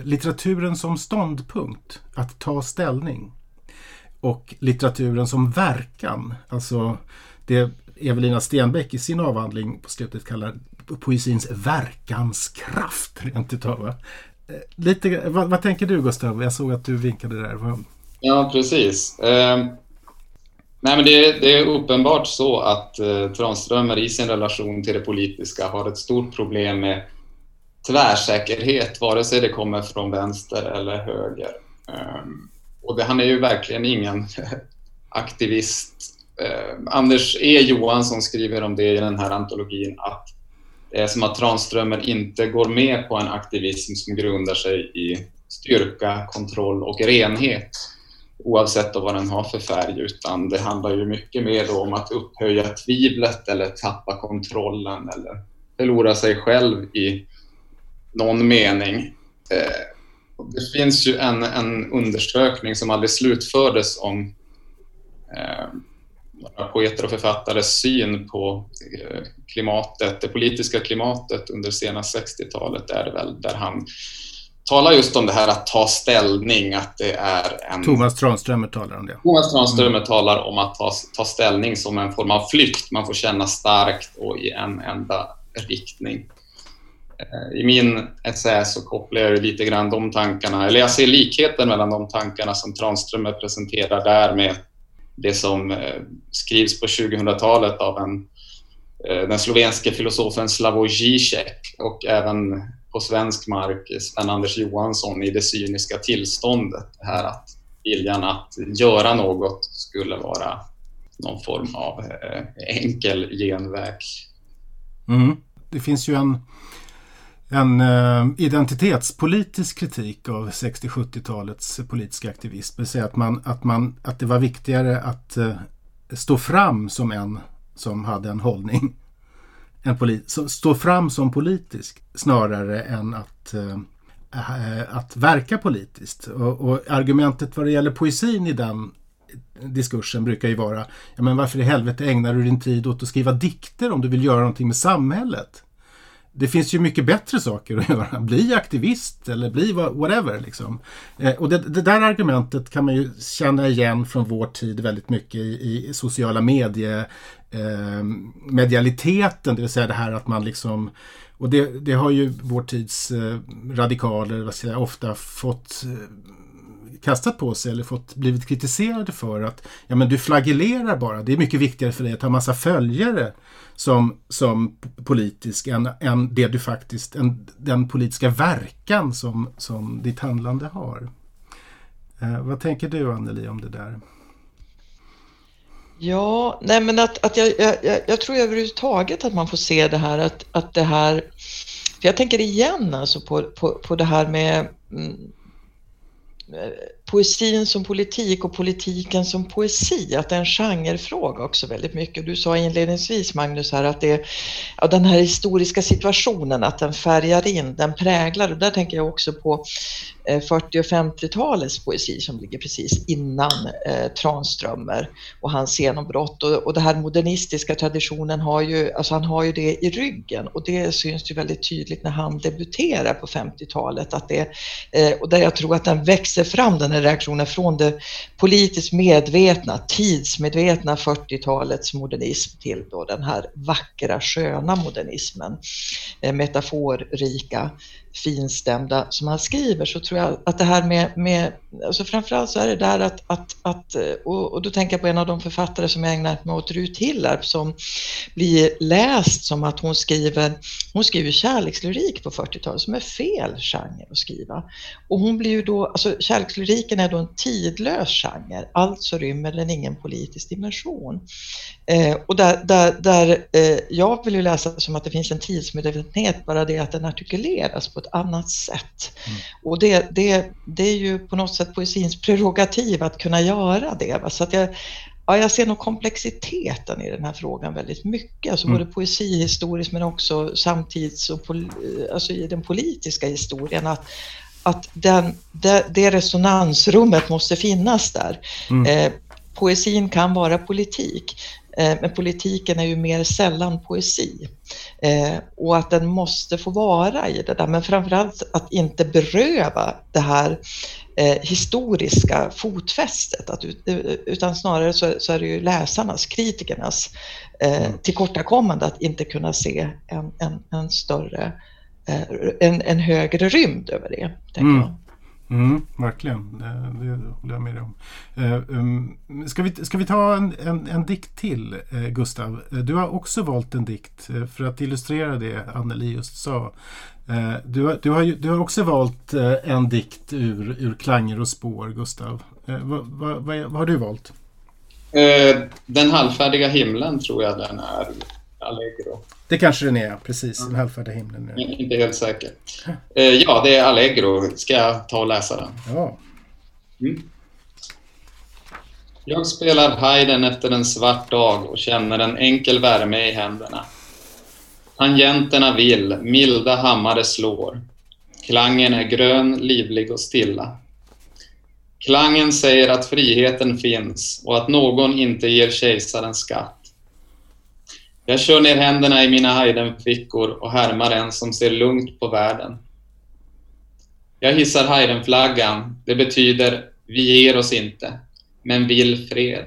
litteraturen som ståndpunkt, att ta ställning. Och litteraturen som verkan, alltså det Evelina Stenbeck i sin avhandling på slutet kallar poesins verkanskraft rent utav. va? Eh, lite, vad, vad, tänker du Gustav? Jag såg att du vinkade där. Ja, precis. Eh, nej, men det, det, är uppenbart så att eh, Tranströmer i sin relation till det politiska har ett stort problem med tvärsäkerhet, vare sig det kommer från vänster eller höger. Ehm, och det, han är ju verkligen ingen (laughs) aktivist. Ehm, Anders E Johansson skriver om det i den här antologin att det är som att Tranströmer inte går med på en aktivism som grundar sig i styrka, kontroll och renhet oavsett vad den har för färg utan det handlar ju mycket mer om att upphöja tvivlet eller tappa kontrollen eller förlora sig själv i någon mening. Eh, det finns ju en, en undersökning som aldrig slutfördes om eh, poeter och författares syn på eh, klimatet, det politiska klimatet under sena 60-talet är det väl, där han talar just om det här att ta ställning, att det är en... Thomas Tranströmer talar om det. Thomas Tranströmer mm. talar om att ta, ta ställning som en form av flykt. Man får känna starkt och i en enda riktning. Eh, I min essä så kopplar jag lite grann de tankarna, eller jag ser likheten mellan de tankarna som Tranströmer presenterar där med det som eh, skrivs på 2000-talet av en, eh, den slovenske filosofen Slavoj Žižek och även på svensk mark Sven-Anders Johansson i det cyniska tillståndet. Det här att viljan att göra något skulle vara någon form av enkel genväg. Mm. Det finns ju en en eh, identitetspolitisk kritik av 60-70-talets politiska aktivism. Det vill säga att, man, att, man, att det var viktigare att eh, stå fram som en som hade en hållning. En polit, stå fram som politisk snarare än att, eh, att verka politiskt. Och, och, argumentet vad det gäller poesin i den diskursen brukar ju vara ja, men varför i helvete ägnar du din tid åt att skriva dikter om du vill göra någonting med samhället? Det finns ju mycket bättre saker att göra. (laughs) Bli aktivist eller bli whatever. Liksom. Eh, och det, det, där argumentet kan man ju känna igen från vår tid väldigt mycket i, i sociala medier, eh, medialiteten, det vill säga det här att man liksom och det, det har ju vår tids eh, radikaler vad säga, ofta fått eh, kastat på sig eller fått blivit kritiserade för att ja men du flagellerar bara. Det är mycket viktigare för dig att ha massa följare som, som politisk än, än det du faktiskt, än den politiska verkan som, som ditt handlande har. Eh, vad tänker du Anneli om det där? Ja, nej men att, att jag, jag, jag tror överhuvudtaget att man får se det här att, att det här, för jag tänker igen alltså på, på, på det här med mm, poesin som politik och politiken som poesi, att det är en genrefråga också väldigt mycket. Du sa inledningsvis Magnus här att det ja, den här historiska situationen, att den färgar in, den präglar och där tänker jag också på Eh, 40 och 50-talets poesi som ligger precis innan eh, Tranströmer och hans genombrott. Och, och den här modernistiska traditionen har ju, alltså han har ju det i ryggen. Och det syns ju väldigt tydligt när han debuterar på 50-talet att det, eh, och där jag tror att den växer fram den här reaktionen från det politiskt medvetna, tidsmedvetna 40-talets modernism till då den här vackra sköna modernismen, eh, metaforrika finstämda som han skriver så tror jag att det här med, med alltså framförallt så är det där att, att, att och, och då tänker jag på en av de författare som jag ägnat mig åt, Rut Hillarp, som blir läst som att hon skriver, hon skriver kärlekslyrik på 40-talet som är fel genre att skriva. Och hon blir ju då, alltså kärlekslyriken är då en tidlös genre, alltså rymmer den ingen politisk dimension. Eh, och där, där, där eh, jag vill ju läsa som att det finns en tidsmedvetenhet, bara det att den artikuleras på ett annat sätt. Mm. Och det, det, det är ju på något sätt poesins prerogativ att kunna göra det. Va? Så att jag, ja, jag ser nog komplexiteten i den här frågan väldigt mycket, alltså mm. både poesihistoriskt men också samtids och pol, alltså i den politiska historien. Att, att den, det, det resonansrummet måste finnas där. Mm. Eh, poesin kan vara politik, men politiken är ju mer sällan poesi. Eh, och att den måste få vara i det där, men framförallt att inte beröva det här eh, historiska fotfästet, att, utan snarare så, är det ju läsarnas, kritikernas mm. tillkortakommande att inte kunna se en, en, en större, en, en högre rymd över det. Mm. Mm, verkligen, det håller jag med dig om. Eh, um, ska vi, ska vi ta en, en, en dikt till, eh, Gustav? Eh, du har också valt en dikt eh, för att illustrera det Anneli just sa. Eh, du har, du, har, du har också valt en dikt ur, ur Klanger och spår, Gustav. Vad, vad, vad, vad har du valt? Den halvfärdiga himlen tror jag den är Allegro. Det kanske den är, precis. Den halvfärdiga himlen. Ja. Inte helt säker. Eh, ja, det är Allegro. Ska jag ta och läsa den? Ja. Mm. Jag spelar Haydn efter en svart dag och känner en enkel värme i händerna. Tangenterna vill, milda hammare slår. Klangen är grön, livlig och stilla. Klangen säger att friheten finns och att någon inte ger kejsaren skatt. Jag kör ner händerna i mina Haydn-fickor och härmar en som ser lugnt på världen. Jag hissar Heidenflaggan. Det betyder vi ger oss inte, men vill fred.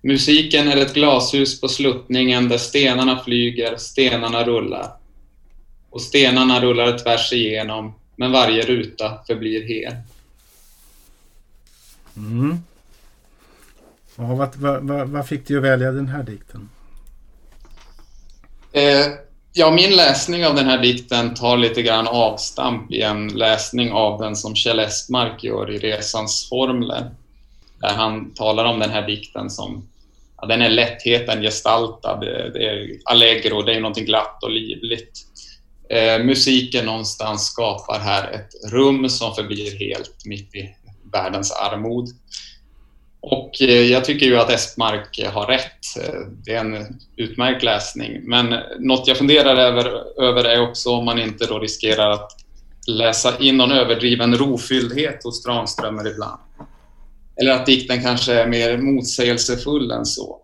Musiken är ett glashus på sluttningen där stenarna flyger, stenarna rullar. Och stenarna rullar tvärs igenom, men varje ruta förblir hel. Mm. Ja, vad, vad, vad, fick dig att välja den här dikten? Eh, ja, min läsning av den här dikten tar lite grann avstamp i en läsning av den som Kjell Estmark gör i Resans formler. Där han talar om den här dikten som ja, den är lättheten gestaltad. Det är allegro, det är någonting glatt och livligt. Eh, musiken någonstans skapar här ett rum som förblir helt mitt i världens armod. Och eh, jag tycker ju att Espmark har rätt. Eh, det är en utmärkt läsning. Men något jag funderar över, över är också om man inte då riskerar att läsa in någon överdriven rofylldhet hos Tranströmer ibland. Eller att dikten kanske är mer motsägelsefull än så.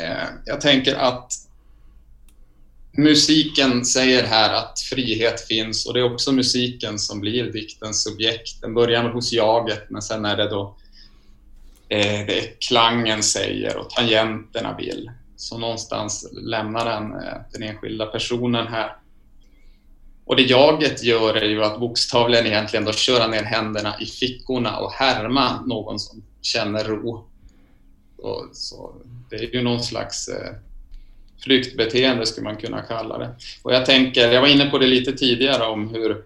Eh, jag tänker att musiken säger här att frihet finns och det är också musiken som blir diktens subjekt. Den börjar hos jaget men sen är det då eh, det klangen säger och tangenterna vill. Så någonstans lämnar den eh, den enskilda personen här. Och det jaget gör är ju att bokstavligen egentligen då köra ner händerna i fickorna och härma någon som känner ro. Och så det är ju någon slags eh, flyktbeteende skulle man kunna kalla det. Och jag tänker, jag var inne på det lite tidigare om hur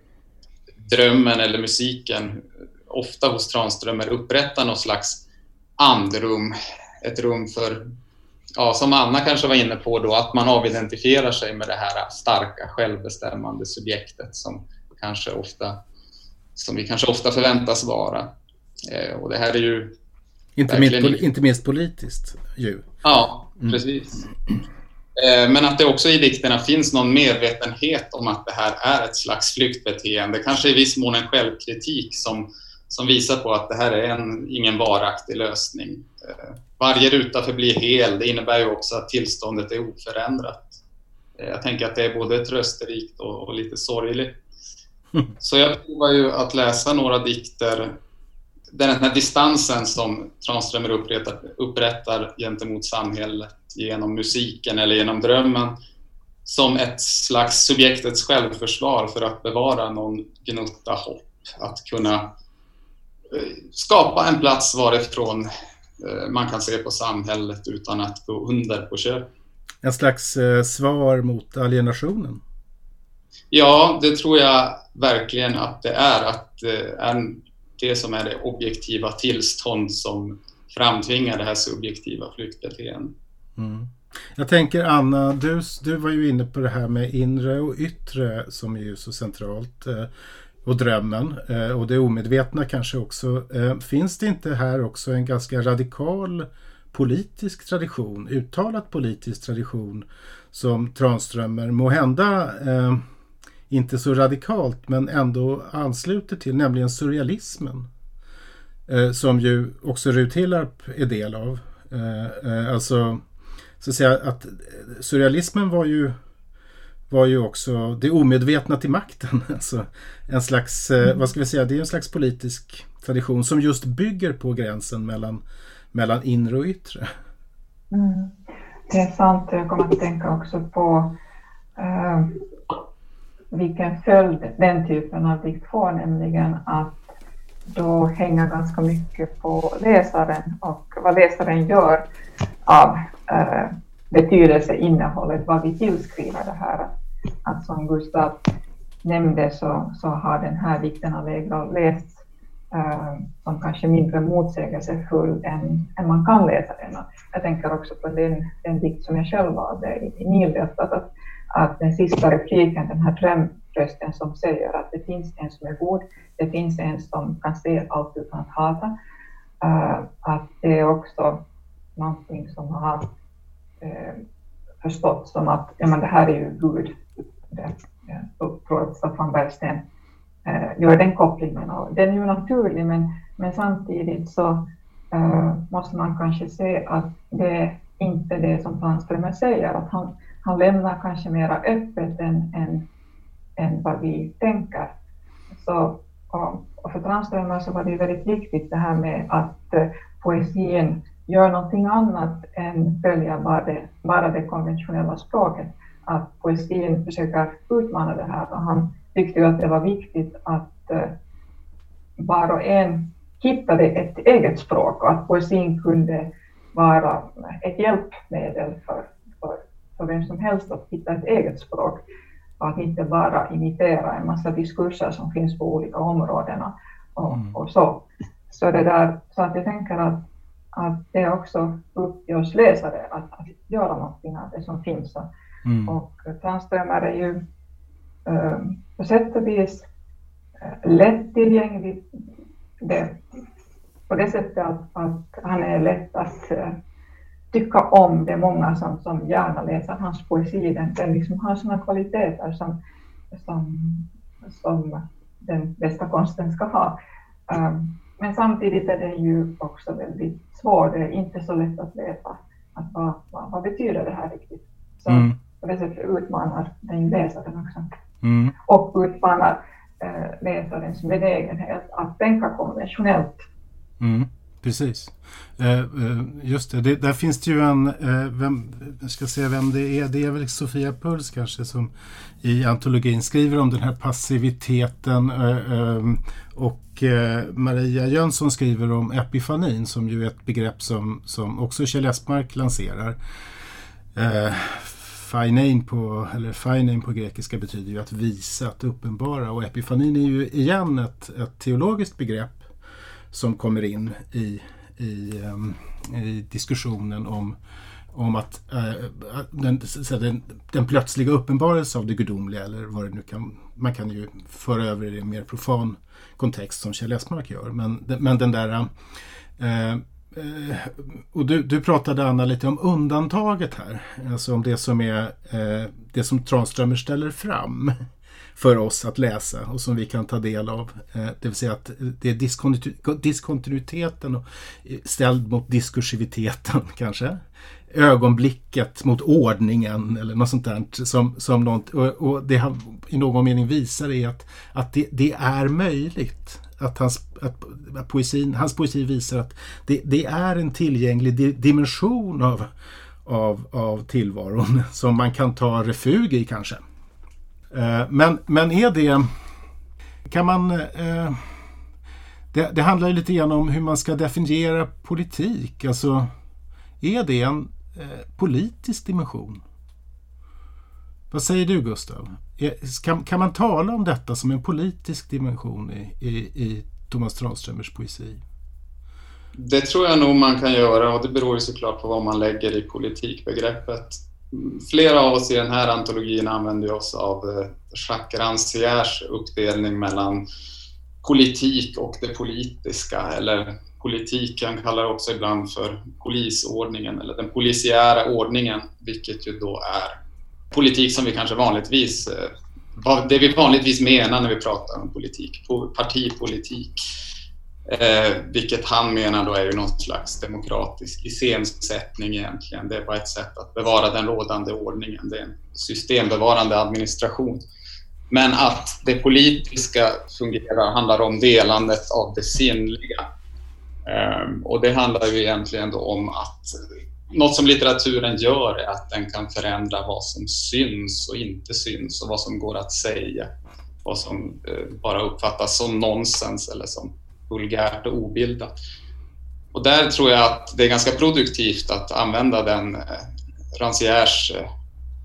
drömmen eller musiken ofta hos Tranströmer upprättar någon slags andrum, ett rum för, ja, som Anna kanske var inne på då, att man avidentifierar sig med det här starka självbestämmande subjektet som kanske ofta, som vi kanske ofta förväntas vara. Eh, och det här är ju inte minst, inte minst politiskt ju. Ja, mm. precis. Mm. Men att det också i dikterna finns någon medvetenhet om att det här är ett slags flyktbeteende, kanske i viss mån en självkritik som, som visar på att det här är en, ingen varaktig lösning. Eh, varje ruta förblir hel, det innebär ju också att tillståndet är oförändrat. Eh, jag tänker att det är både trösterikt och, och lite sorgligt. (laughs) Så jag provar ju att läsa några dikter den här distansen som Tranströmer upprättar, upprättar gentemot samhället genom musiken eller genom drömmen som ett slags subjektets självförsvar för att bevara någon gnutta hopp. Att kunna skapa en plats varifrån eh, man kan se på samhället utan att gå under på köp. En slags eh, svar mot alienationen? Ja, det tror jag verkligen att det är. Att en det som är det objektiva tillstånd som framtvingar det här subjektiva flyktbeteendet. Mm. Jag tänker Anna, du, du var ju inne på det här med inre och yttre som är ju så centralt. Och drömmen eh, och det omedvetna kanske också. Eh, finns det inte här också en ganska radikal politisk tradition, uttalat politisk tradition som Tranströmer må hända eh, inte så radikalt men ändå ansluter till, nämligen surrealismen. Eh, som ju också Rut Hillarp är del av. Eh, eh, alltså, så att säga att eh, surrealismen var ju var ju också det omedvetna till makten. (laughs) Alltså en slags, mm. vad ska vi säga, det är en slags politisk tradition som just bygger på gränsen mellan, mellan inre och yttre. Mm. Det är sant, jag kommer att tänka också på uh, vilken följd den typen av dikt får, nämligen att då hänger ganska mycket på läsaren och vad läsaren gör av eh, betydelseinnehållet, vad vi tillskriver det här. Att som Gustav nämnde så, så har den här dikten Allegro lästs äh, som kanske mindre motsägelsefull än, än man kan läsa den. Jag tänker också på den, den dikt som jag själv valde i, i Nildeltat, att att den sista repliken, den här drömrösten som säger att det finns en som är god, det finns en som kan se allt utan att hata, äh, att det är också någonting som har uh, förstått som att ja, men det här är ju Gud. Eh, det, att Staffan Bergsten eh, gör den kopplingen och den är ju naturlig men, men samtidigt så eh, måste man kanske se att det är inte det som Tranströmer säger, att han, han lämnar kanske mera öppet än, än, än vad vi tänker. Så och, och för Tranströmer så var det väldigt viktigt det här med att poesin gör någonting annat än följa bara det, bara det konventionella språket. Att poesin försöker utmana det här och han tyckte ju att det var viktigt att uh, var och en hittade ett eget språk och att poesin kunde vara ett hjälpmedel för, för, för vem som helst att hitta ett eget språk och att inte bara imitera en massa diskurser som finns på olika områden och, mm. och så. Så, det där, så att jag tänker att, att det är också upp till oss läsare att, att göra någonting av det som finns. Mm. Och Tranströmer är ju äh, på sätt och vis äh, lättillgänglig det, på det sättet att, att han är lätt att uh, tycka om. Det är många som, som gärna läser hans poesi. Den, den liksom har sådana kvaliteter som, som, som den bästa konsten ska ha. Um, men samtidigt är den ju också väldigt svår. Det är inte så lätt att veta att vad, vad, vad betyder det här riktigt. Så mm. På det sättet utmanar den läsaren också. Mm. Och utmanar eh, läsarens benägenhet att tänka konventionellt. Mm, precis. Eh, eh, just det, det, där finns det ju en, eh, vem, jag ska säga vem det är, det är väl Sofia Puls kanske som i antologin skriver om den här passiviteten och Maria Jönsson skriver om epifanin som ju är ett begrepp som, som också Kjell Espmark lanserar. Fainein på, eller fainein på grekiska betyder ju att visa, att uppenbara och epifanin är ju igen ett, ett teologiskt begrepp som kommer in i, i, um, i diskussionen om, om att uh, den, så den, den plötsliga uppenbarelse av det gudomliga eller vad det nu kan, man kan ju föra över det i en mer profan kontext som Kjell Esmark gör. Men, men den där uh, Eh, och du, du pratade Anna lite om undantaget här. Alltså om det som är eh, det som Tranströmer ställer fram för oss att läsa och som vi kan ta del av. Eh, det vill säga att det är diskontinuiteten eh, ställd mot diskursiviteten (laughs) kanske. Ögonblicket mot ordningen eller något sånt där. Som, som något, och, och det han i någon mening visar är att, att det, det är möjligt att hans, att, att poesin, hans poesi visar att det, det är en tillgänglig di dimension av, av, av tillvaron (laughs) som man kan ta refug i kanske. Eh, men, men är det... Kan man... Eh, det, det handlar ju lite grann om hur man ska definiera politik. Alltså, är det en eh, politisk dimension? Vad säger du Gustav? Eh, kan, kan man tala om detta som en politisk dimension i, i, i Thomas Tranströmers poesi? Det tror jag nog man kan göra och det beror ju såklart på vad man lägger i politikbegreppet. Mm, flera av oss i den här antologin använder oss av eh, Jacques Rancières uppdelning mellan politik och det politiska eller politiken kallar också ibland för polisordningen eller den polisiära ordningen, vilket ju då är politik som vi kanske vanligtvis eh, det vi vanligtvis menar när vi pratar om politik, partipolitik. Eh, vilket han menar då är ju någon slags demokratisk iscensättning egentligen. Det är bara ett sätt att bevara den rådande ordningen. Det är en systembevarande administration. Men att det politiska fungerar handlar om delandet av det sinnliga. Eh, och det handlar ju egentligen då om att något som litteraturen gör är att den kan förändra vad som syns och inte syns och vad som går att säga. Vad som eh, bara uppfattas som nonsens eller som vulgärt och obildat. Och där tror jag att det är ganska produktivt att använda den eh, Rancières eh,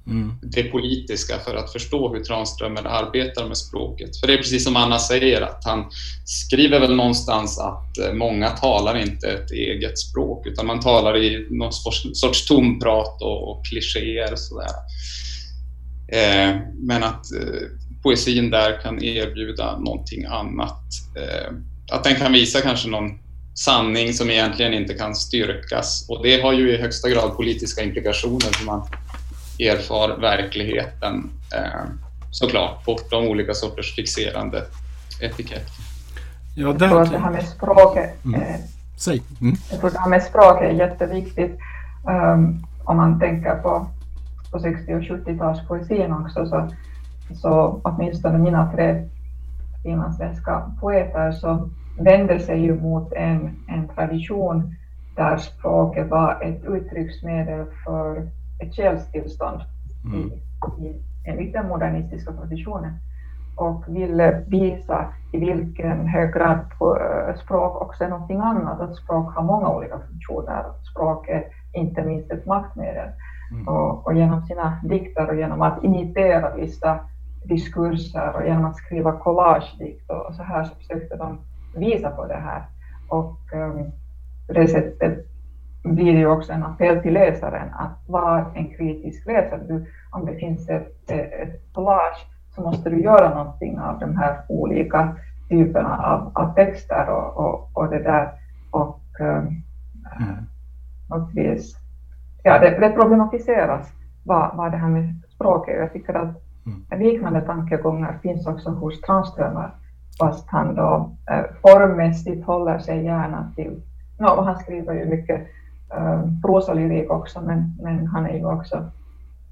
Mm. det politiska för att förstå hur Tranströmer arbetar med språket. För det är precis som Anna säger, att han skriver väl någonstans att eh, många talar inte ett eget språk utan man talar i någon sorts tomprat och, och klichéer och sådär. Eh, men att eh, poesin där kan erbjuda någonting annat. Eh, att den kan visa kanske någon sanning som egentligen inte kan styrkas och det har ju i högsta grad politiska implikationer för man erfar verkligheten eh, såklart bortom olika sorters fixerande etiketter. Ja, jag tror att det här med språket mm. eh, Säg. Mm. Jag tror det här med språk är jätteviktigt. Um, om man tänker på, på 60 och 70-talspoesin också så, så åtminstone mina tre finlandssvenska poeter som vände sig ju mot en, en tradition där språket var ett uttrycksmedel för ett själstillstånd mm. i, i, enligt den modernistiska traditionen och ville visa i vilken hög grad eh, språk också är någonting annat, att språk har många olika funktioner. Språk är inte minst ett maktmedel. Mm. Och, och, genom sina dikter och genom att imitera vissa diskurser och genom att skriva collagedikt och så här så försökte de visa på det här. Och um, på det sättet blir det ju också en appell till läsaren att vara en kritisk läsare. Du, om det finns ett, ett collage så måste du göra någonting av de här olika typerna av, av texter och, och, och det där. Och um, mm. ja, det, det problematiseras vad, vad det här med språk är. Jag tycker att mm. liknande tankegångar finns också hos Tranströmer, fast han då eh, formmässigt håller sig gärna till, no, han skriver ju mycket Ähm, eh, prosalyrik också, men, men han är ju också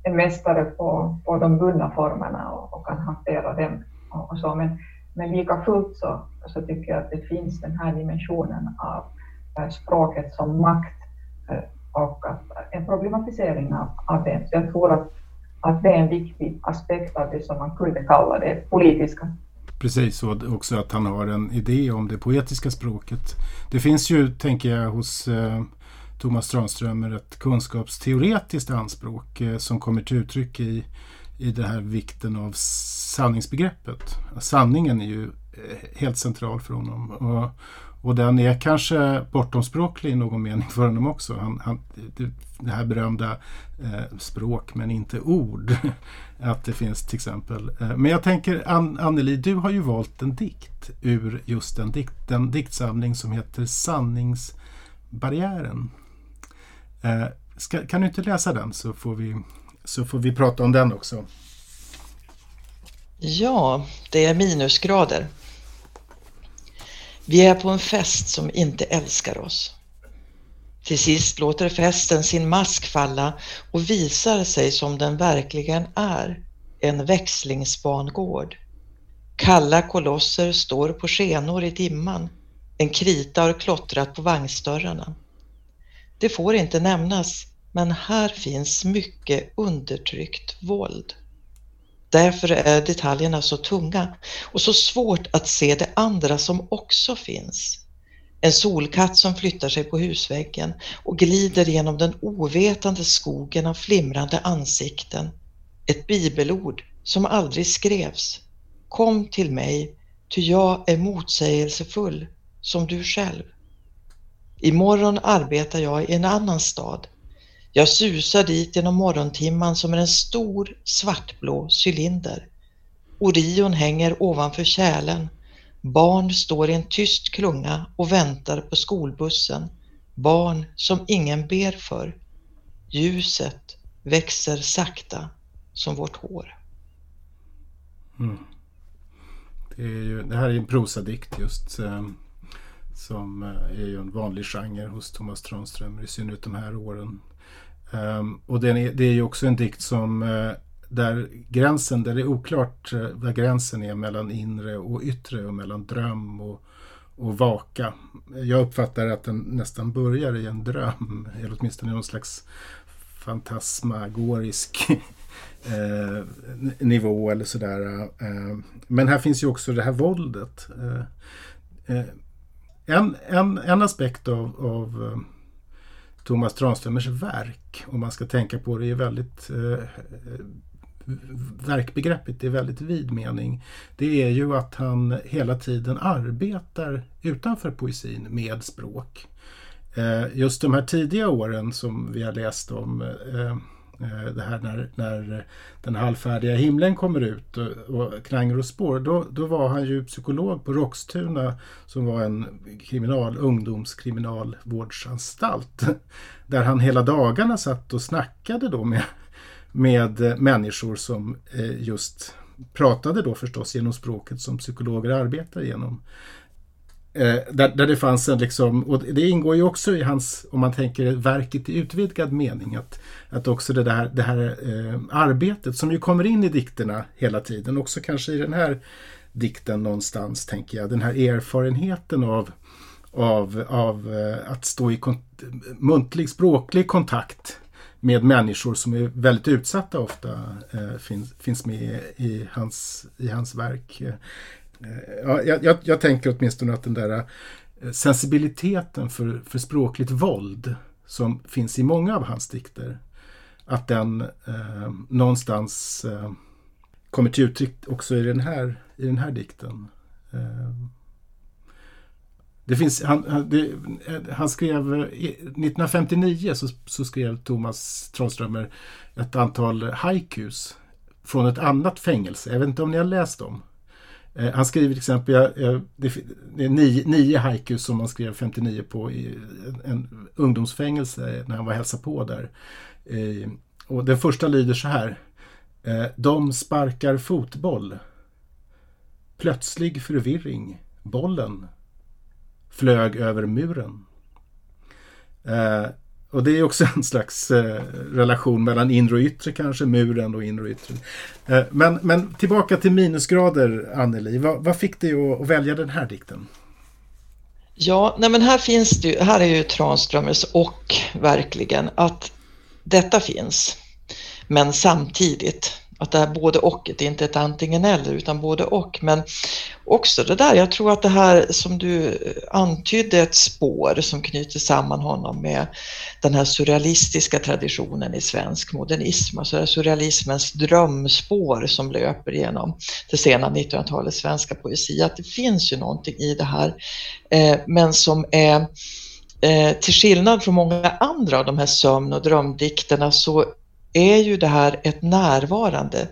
en mästare på, på de bundna formerna och, och kan hantera dem. Och, och, så. Men, men lika fullt så, så tycker jag att det finns den här dimensionen av äh, språket som makt äh, och att, äh, en problematisering av, av det. Så jag tror att, att det är en viktig aspekt av det som man kunde kalla det politiska. Precis, och också att han har en idé om det poetiska språket. Det finns ju, tänker jag, hos eh, Thomas Tranströmer ett kunskapsteoretiskt anspråk eh, som kommer till uttryck i, i den här vikten av sanningsbegreppet. Sanningen är ju eh, helt central för honom. Och, och den är kanske bortomspråklig i någon mening för honom också. Han, han, det, här berömda eh, språk men inte ord. (laughs) Att det finns till exempel. Eh, men jag tänker An Anneli, du har ju valt en dikt ur just den dikt, den diktsamling som heter Sanningsbarriären. Eh, ska, kan du inte läsa den så får, vi, så får vi prata om den också. Ja, det är minusgrader. Vi är på en fest som inte älskar oss. Till sist låter festen sin mask falla och visar sig som den verkligen är, en växlingsbangård. Kalla kolosser står på skenor i dimman. En krita har klottrat på vagnsdörrarna. Det får inte nämnas, men här finns mycket undertryckt våld. Därför är detaljerna så tunga och så svårt att se det andra som också finns. En solkatt som flyttar sig på husväggen och glider genom den ovetande skogen av flimrande ansikten. Ett bibelord som aldrig skrevs. Kom till mig, ty jag är motsägelsefull som du själv. Imorgon arbetar jag i en annan stad. Jag susar dit genom morgontimman som är en stor svartblå cylinder. Orion hänger ovanför kärlen. Barn står i en tyst klunga och väntar på skolbussen. Barn som ingen ber för. Ljuset växer sakta som vårt hår. Mm. Det, ju, det, här är en prosadikt just. Ehm, som eh, är ju en vanlig genre hos Thomas Tranströmer i synnerhet de här åren. Ehm, och är, det är ju också en dikt som eh, där gränsen, där det är oklart uh, vad gränsen är mellan inre och yttre och mellan dröm och, och vaka. Jag uppfattar att den nästan börjar i en dröm, eller åtminstone någon slags fantasmagorisk (laughs) eh, nivå eller sådär. Eh, men här finns ju också det här våldet. Eh, en, en, en aspekt av, av eh, Thomas Tranströmers verk, om man ska tänka på det, är väldigt eh, verkbegreppet i väldigt vid mening. Det är ju att han hela tiden arbetar utanför poesin med språk. Eh, just de här tidiga åren som vi har läst om Eh, Eh, det här när, när den halvfärdiga himlen kommer ut och, och Knanger och spår, då, då var han ju psykolog på Roxtuna som var en kriminal, ungdomskriminalvårdsanstalt. (laughs) Där han hela dagarna satt och snackade då med, med eh, människor som eh, just pratade då förstås genom språket som psykologer arbetar genom. Eh, där, där det fanns en liksom, och det ingår ju också i hans, om man tänker verket i utvidgad mening, att, att också det, där, det här eh, arbetet som ju kommer in i dikterna hela tiden, också kanske i den här dikten någonstans, tänker jag. Den här erfarenheten av, av, av eh, att stå i muntlig, språklig kontakt med människor som är väldigt utsatta ofta eh, finns, finns med i hans, i hans verk. Eh, ja, jag, jag, tänker åtminstone att den där eh, sensibiliteten för, för språkligt våld som finns i många av hans dikter, att den eh, någonstans eh, kommer till uttryck också i den här, i den här dikten. Eh, det finns, han, det, eh, han skrev 1959 så, så skrev Thomas Tranströmer ett antal haikus från ett annat fängelse. Jag vet inte om ni har läst dem? Eh, han skriver till exempel, jag, jag, det, det är nio, nio haikus som han skrev 59 på i en ungdomsfängelse när han var hälsa på där. Eh, och den första lyder så här. Eh, de sparkar fotboll. Plötslig förvirring. Bollen flög över muren. Eh, och det är också (laughs) en slags eh, relation mellan inre och yttre kanske, muren och inre och yttre. Eh, men, men tillbaka till minusgrader, Anneli. Vad, vad fick dig att, att, välja den här dikten? Ja, nej men här finns det ju, här är ju Tranströmers och verkligen att detta finns. Men samtidigt att det här både och, det är inte ett antingen eller utan både och. Men också det där, jag tror att det här som du eh, antydde ett spår som knyter samman honom med den här surrealistiska traditionen i svensk modernism, alltså det surrealismens drömspår som löper genom det sena 1900-talets svenska poesi, att det finns ju någonting i det här, eh, men som är eh, till skillnad från många andra av de här sömn och drömdikterna så är ju det här ett närvarande.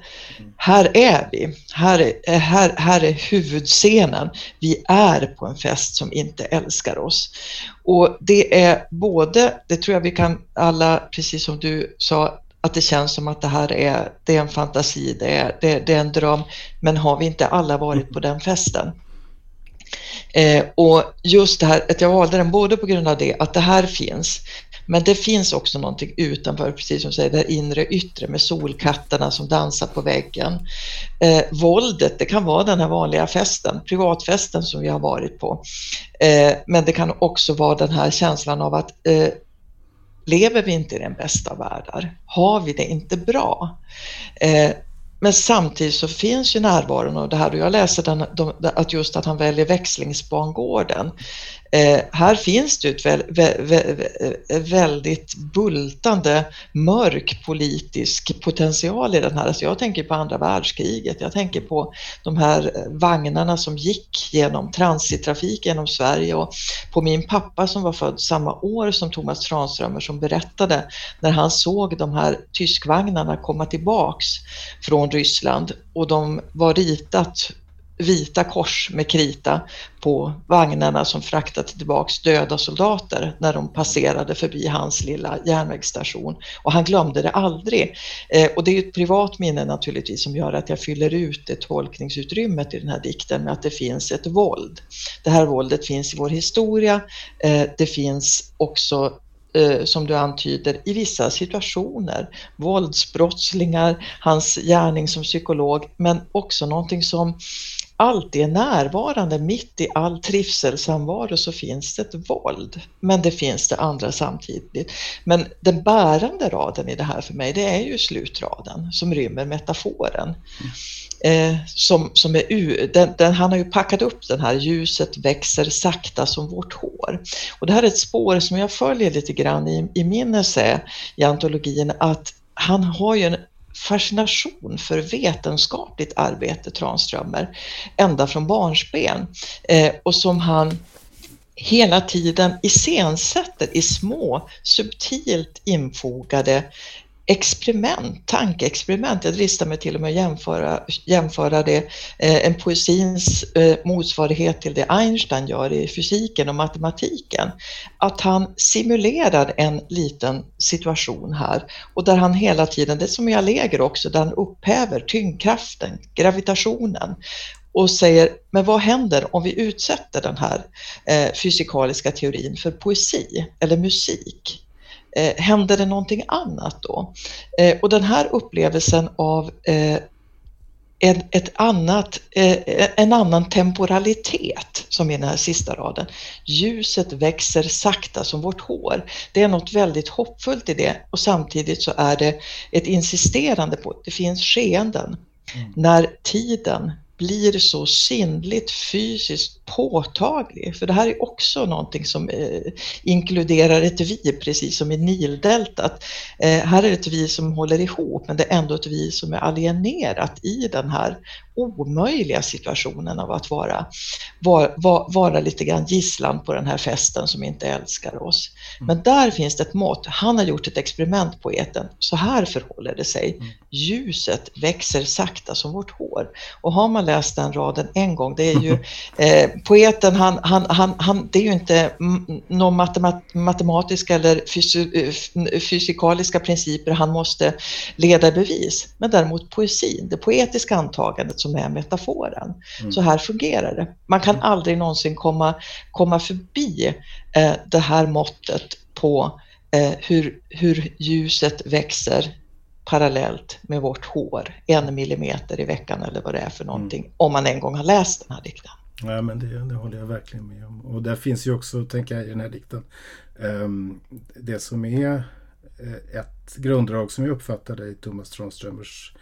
Här är vi, här är, här, här är huvudscenen. Vi är på en fest som inte älskar oss. Och det är både, det tror jag vi kan alla, precis som du sa, att det känns som att det här är, det är en fantasi, det är, det, det är en dröm, men har vi inte alla varit på den festen? Eh, och just det här att jag valde den både på grund av det, att det här finns, men det finns också någonting utanför, precis som du säger, det inre yttre med solkatterna som dansar på väggen. Eh, våldet, det kan vara den här vanliga festen, privatfesten som vi har varit på. Eh, men det kan också vara den här känslan av att eh, lever vi inte i den bästa världar? Har vi det inte bra? Eh, men samtidigt så finns ju närvaron av det här och jag läser den, de, att just att han väljer växlingsbangården. Eh, här finns det ett vä vä vä eh, väldigt bultande mörk politisk potential i den här. Alltså jag tänker på andra världskriget, jag tänker på de här eh, vagnarna som gick genom transittrafik genom Sverige och på min pappa som var född samma år som Thomas Tranströmer som berättade när han såg de här tyskvagnarna komma tillbaks från Ryssland och de var ritat vita kors med krita på vagnarna som fraktade tillbaks döda soldater när de passerade förbi hans lilla järnvägsstation. Och han glömde det aldrig. Eh, och det är ett privat minne naturligtvis som gör att jag fyller ut det tolkningsutrymmet i den här dikten med att det finns ett våld. Det här våldet finns i vår historia. Eh, det finns också eh, som du antyder, i vissa situationer. Våldsbrottslingar, hans gärning som psykolog, men också någonting som alltid är närvarande. Mitt i all trivselsamvaro så finns det ett våld, men det finns det andra samtidigt. Men den bärande raden i det här för mig, det är ju slutraden som rymmer metaforen. Eh, som, som är, den, den, han har ju packat upp den här, ljuset växer sakta som vårt hår. Och det här är ett spår som jag följer lite grann i, i min essä i antologin, att han har ju en fascination för vetenskapligt arbete, Tranströmer, ända från barnsben eh, och som han hela tiden iscensätter i små subtilt infogade experiment, tankeexperiment. Jag dristar mig till och med att jämföra, jämföra det, eh, en poesins eh, motsvarighet till det Einstein gör i fysiken och matematiken. Att han simulerar en liten situation här och där han hela tiden, det är som i Allegro också, där han upphäver tyngdkraften, gravitationen och säger, men vad händer om vi utsätter den här eh, fysikaliska teorin för poesi eller musik? Eh, händer det någonting annat då? Eh, och den här upplevelsen av eh, en, ett annat, eh, en annan temporalitet, som i den här sista raden. Ljuset växer sakta som vårt hår. Det är något väldigt hoppfullt i det och samtidigt så är det ett insisterande på att det finns skeenden. Mm. När tiden blir så sinnligt fysiskt påtaglig. För det här är också någonting som eh, inkluderar ett vi, precis som i Nildeltat. Eh, här är det ett vi som håller ihop, men det är ändå ett vi som är alienerat i den här omöjliga situationen av att vara, vara, vara lite grann gisslan på den här festen som inte älskar oss. Mm. Men där finns det ett mått. Han har gjort ett experiment, poeten. Så här förhåller det sig. Mm. Ljuset växer sakta som vårt hår. Och har man läst den raden en gång, det är ju (laughs) eh, poeten, han, han, han, han, det är ju inte några matemat, matematiska eller fysi, fysikaliska principer han måste leda i bevis, men däremot poesin, det poetiska antagandet som är metaforen. Mm. Så här fungerar det. Man kan mm. aldrig någonsin komma, komma förbi eh, det här måttet på eh, hur, hur ljuset växer parallellt med vårt hår, en millimeter i veckan eller vad det är för någonting, mm. om man en gång har läst den här dikten. Ja, men det, det håller jag verkligen med om. Och där finns ju också, tänker jag, i den här dikten, um, det som är eh, ett grunddrag som jag uppfattade i Thomas Tranströmers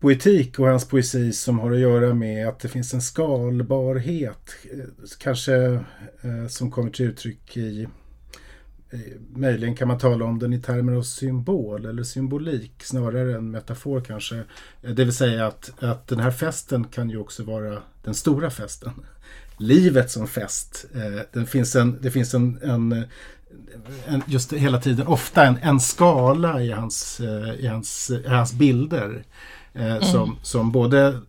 poetik och hans poesi som har att göra med att det finns en skalbarhet, eh, kanske eh, som kommer till uttryck i Möjligen kan man tala om den i termer av symbol eller symbolik snarare än metafor kanske. Det vill säga att, att den här festen kan ju också vara den stora festen. Livet som fest. Eh, det finns en, det finns en, en, just hela tiden, ofta en, en skala i hans, eh, i hans, i hans bilder. Eh, mm. Som, som både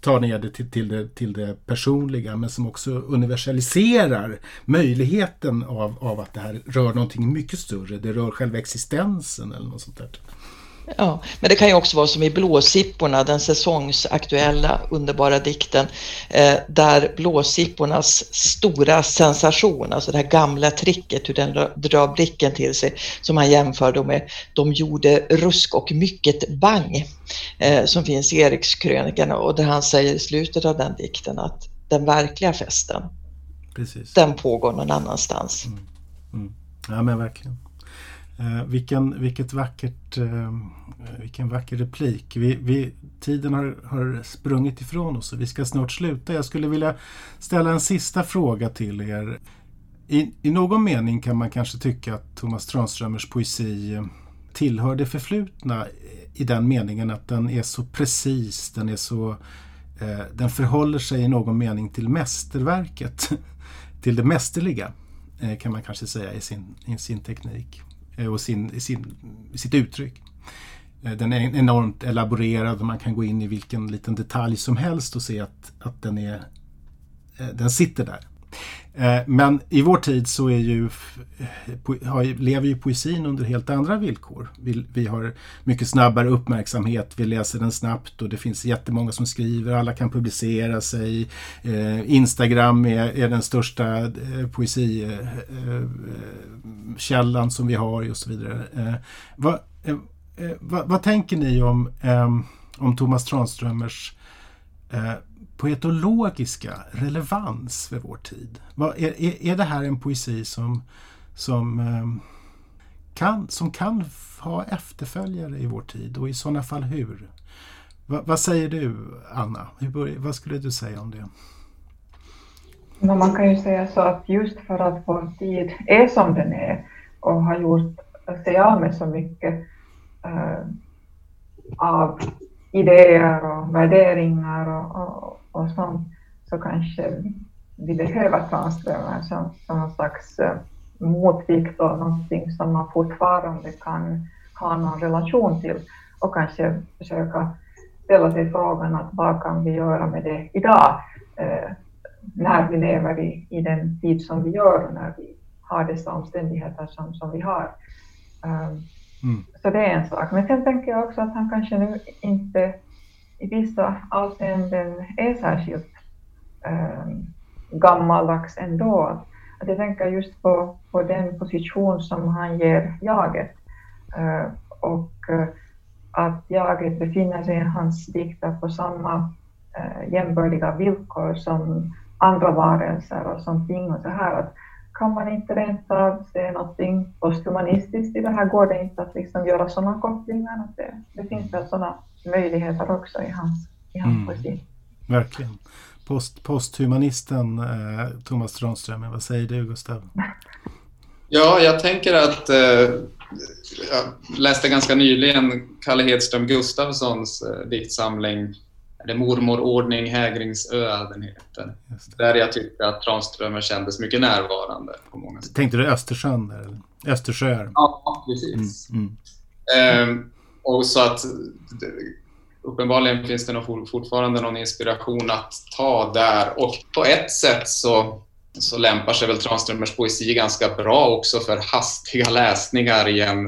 tar ner det till, till, det till det personliga men som också universaliserar möjligheten av, av att det här rör någonting mycket större. Det rör själva existensen eller något sånt där. Ja, men det kan ju också vara som i Blåsipporna, den säsongsaktuella underbara dikten, eh, där Blåsippornas stora sensation, alltså det här gamla tricket, hur den drar blicken till sig, som han jämför då med De gjorde rusk och mycket bang, eh, som finns i Erikskrönikan och där han säger i slutet av den dikten att den verkliga festen, Precis. den pågår någon annanstans. Mm. Mm. Ja men verkligen. Eh, vilken, vilket vackert, eh, vilken vacker replik. Vi, vi, tiden har, har sprungit ifrån oss och vi ska snart sluta. Jag skulle vilja ställa en sista fråga till er. I, I någon mening kan man kanske tycka att Thomas Tranströmers poesi eh, tillhör det förflutna i den meningen att den är så precis, den är så eh, den förhåller sig i någon mening till mästerverket, (laughs) till det mästerliga eh, kan man kanske säga i sin, i sin teknik. Eh, och sin, sin, sitt uttryck. Eh, den är enormt elaborerad och man kan gå in i vilken liten detalj som helst och se att, att den, är, eh, den sitter där. Eh, men i vår tid så är eh, ju, lever ju poesin under helt andra villkor. Vi, vi, har mycket snabbare uppmärksamhet, vi läser den snabbt och det finns jättemånga som skriver, alla kan publicera sig. Eh, Instagram är, är, den största poesikällan som vi har och så vidare. Vad, vad, vad tänker ni om, om Thomas Tranströmers poetologiska relevans för vår tid? Är, är, är det här en poesi som, som, ehm, kan, som kan ha efterföljare i vår tid och i sådana fall hur? Va, vad säger du Anna? Hur, vad skulle du säga om det? Man kan ju säga så att just för att vår tid är som den är och har gjort sig av med så mycket uh, av idéer och värderingar och, och, och sånt, så kanske vi behöver Tranströmer som, som någon slags uh, motvikt och någonting som man fortfarande kan ha någon relation till och kanske försöka ställa sig frågan att vad kan vi göra med det idag uh, när vi lever i, i den tid som vi gör och när vi har dessa omständigheter som, som vi har. Um, Mm. Så det är en sak. Men sen tänker jag också att han kanske nu inte i vissa avseenden är särskilt äh, gammaldags ändå. Att jag tänker just på, på den position som han ger jaget. Äh, och äh, att jaget befinner sig i hans dikter på samma äh, jämbördiga villkor som andra varelser och som ting och så här. Att kan man inte rent av se någonting posthumanistiskt i det här? Går det inte att liksom göra sådana kopplingar? Att det, det finns väl sådana möjligheter också i hans, i hans mm. poesi. Verkligen. Post, posthumanisten eh, Thomas Tranströmer, vad säger du Gustav? (laughs) Ja, jag tänker att eh, jag läste ganska nyligen Kalle Hedström Gustafssons eh, diktsamling det Mormorordning Hägringsö den heter. Där jag tyckte att Tranströmer kändes mycket närvarande på många sätt. Tänkte du Östersjön? Eller? Östersjöar? Ja, precis. Mm, mm. Ehm, och så att uppenbarligen finns det nog fortfarande någon inspiration att ta där. Och på ett sätt så, så lämpar sig väl Tranströmers poesi ganska bra också för hastiga läsningar i, en,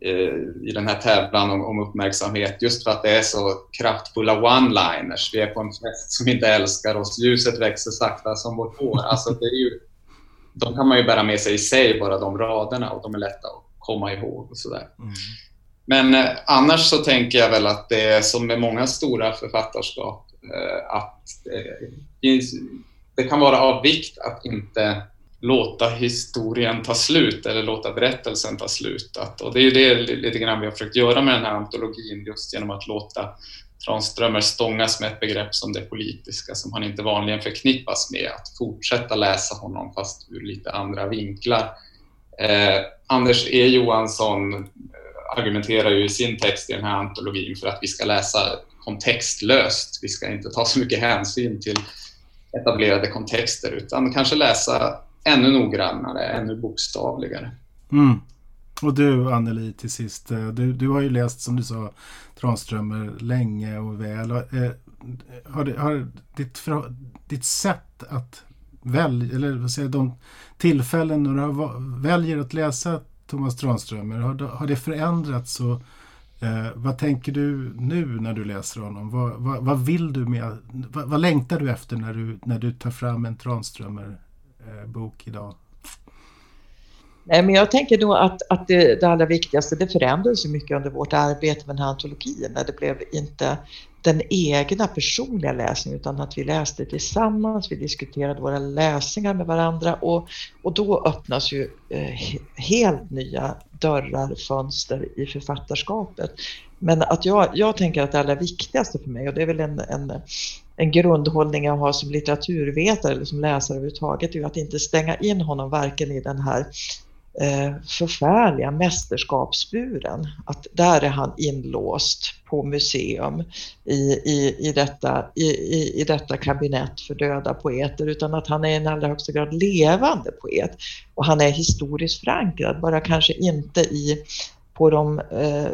eh, i den här tävlan om, om uppmärksamhet. Just för att det är så kraftfulla one-liners. Vi är på en fest som inte älskar oss. Ljuset växer sakta som vårt hår. Alltså det är ju, de kan man ju bära med sig i sig, bara de raderna. Och de är lätta att komma ihåg och sådär. Mm. Men eh, annars så tänker jag väl att det är som med många stora författarskap eh, att eh, det, kan vara av vikt att inte låta historien ta slut eller låta berättelsen ta slut. Och det är ju det lite grann vi har försökt göra med den här antologin just genom att låta Tranströmer stångas med ett begrepp som det politiska som han inte vanligen förknippas med. Att fortsätta läsa honom fast ur lite andra vinklar. Eh, Anders E Johansson argumenterar ju i sin text i den här antologin för att vi ska läsa kontextlöst. Vi ska inte ta så mycket hänsyn till etablerade kontexter utan kanske läsa ännu noggrannare, ännu bokstavligare. Mm. Och du Anneli till sist, eh, du, du har ju läst som du sa Tranströmer länge och väl. Eh, har, det, har ditt, ditt sätt att välja, eller vad säger de tillfällen när du väljer att läsa Thomas Tranströmer, har, har det förändrats? Och, eh, vad tänker du nu när du läser honom? Vad, vad, vad vill du med, vad, vad, längtar du efter när du, när du tar fram en Tranströmer-bok eh, idag? Nej, men jag tänker då att, att det, det allra viktigaste, det förändrades ju mycket under vårt arbete med den här antologin när det blev inte den egna personliga läsningen utan att vi läste tillsammans, vi diskuterade våra läsningar med varandra och, och då öppnas ju eh, helt nya dörrar, fönster i författarskapet. Men att jag, jag tänker att det allra viktigaste för mig och det är väl en, en, en grundhållning jag har som litteraturvetare eller som läsare överhuvudtaget, är att inte stänga in honom varken i den här Eh, förfärliga mästerskapsburen. Att där är han inlåst på museum i, i, i, detta, i, i, i detta kabinett för döda poeter utan att han är i en allra högsta grad levande poet. Och han är historiskt förankrad, bara kanske inte i på de eh,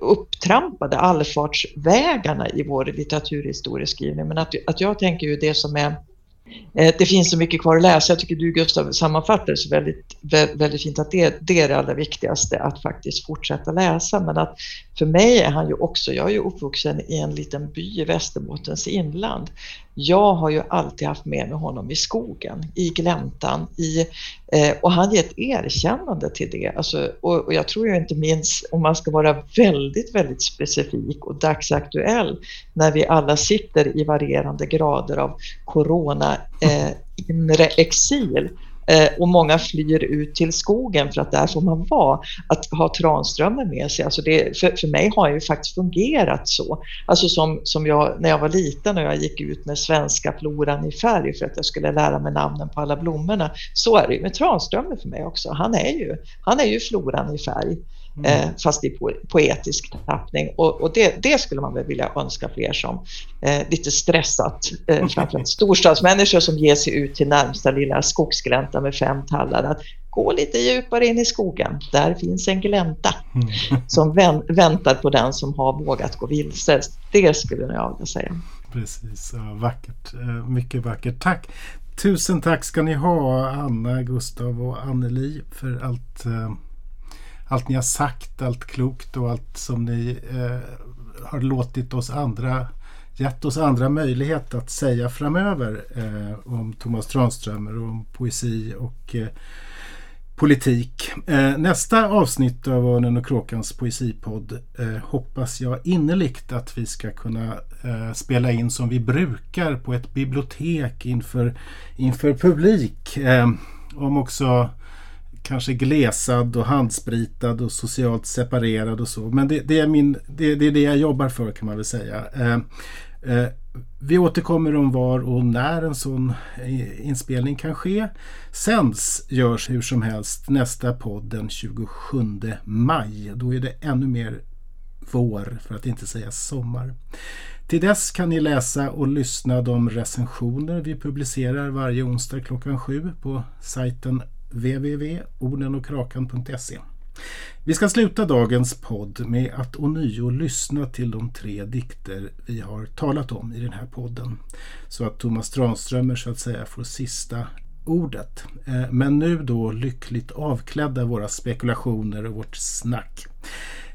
upptrampade allfartsvägarna i vår litteraturhistorieskrivning. Men att, att jag tänker ju det som är Eh, det finns så mycket kvar att läsa. Jag tycker du Gustav sammanfattar det så väldigt, väldigt fint att det, det är det allra viktigaste, att faktiskt fortsätta läsa. Men att för mig är han ju också, jag är ju uppvuxen i en liten by i Västerbottens inland. Jag har ju alltid haft med mig honom i skogen, i gläntan, i, eh, och han ger ett erkännande till det. Alltså, och, och, jag tror ju inte minst, om man ska vara väldigt, väldigt specifik och dagsaktuell, när vi alla sitter i varierande grader av corona eh, inre exil, Eh, och många flyr ut till skogen för att där får man vara. Att ha Tranströmer med sig, alltså det, för, för mig har det ju faktiskt fungerat så. Alltså som, som jag, när jag var liten och jag gick ut med svenska floran i färg för att jag skulle lära mig namnen på alla blommorna. Så är det ju med Tranströmer för mig också. Han är ju, han är ju floran i färg. Mm. Eh, fast i poetisk tappning. Och, och det, det, skulle man väl vilja önska fler som eh, lite stressat, eh, framförallt storstadsmänniskor som ger sig ut till närmsta lilla skogsglänta med fem tallar, att gå lite djupare in i skogen. Där finns en glänta mm. som vän, väntar på den som har vågat gå vilse. Det skulle jag vilja säga. Precis, vackert. Eh, mycket vackert. Tack! Tusen tack ska ni ha Anna, Gustav och Anneli för allt eh, allt ni har sagt, allt klokt och allt som ni eh, har låtit oss andra gett oss andra möjlighet att säga framöver eh, om Thomas Tranströmer och om poesi och eh, politik. Eh, nästa avsnitt av Örnen och Kråkans poesipodd eh, hoppas jag innerligt att vi ska kunna eh, spela in som vi brukar på ett bibliotek inför, inför publik. Eh, om också kanske glesad och handspritad och socialt separerad och så. Men det, det är, min, det, det, är det jag jobbar för kan man väl säga. Eh, eh, vi återkommer om var och när en sån eh, inspelning kan ske. Sänds görs hur som helst nästa podd den 27 maj. Då är det ännu mer vår, för att inte säga sommar. Till dess kan ni läsa och lyssna de recensioner vi publicerar varje onsdag klockan sju på sajten www.ordenochkrakan.se. Vi ska sluta dagens podd med att ånyo lyssna till de tre dikter vi har talat om i den här podden. Så att Thomas Tranströmer så att säga får sista ordet. Eh, men nu då lyckligt avklädda våra spekulationer och vårt snack.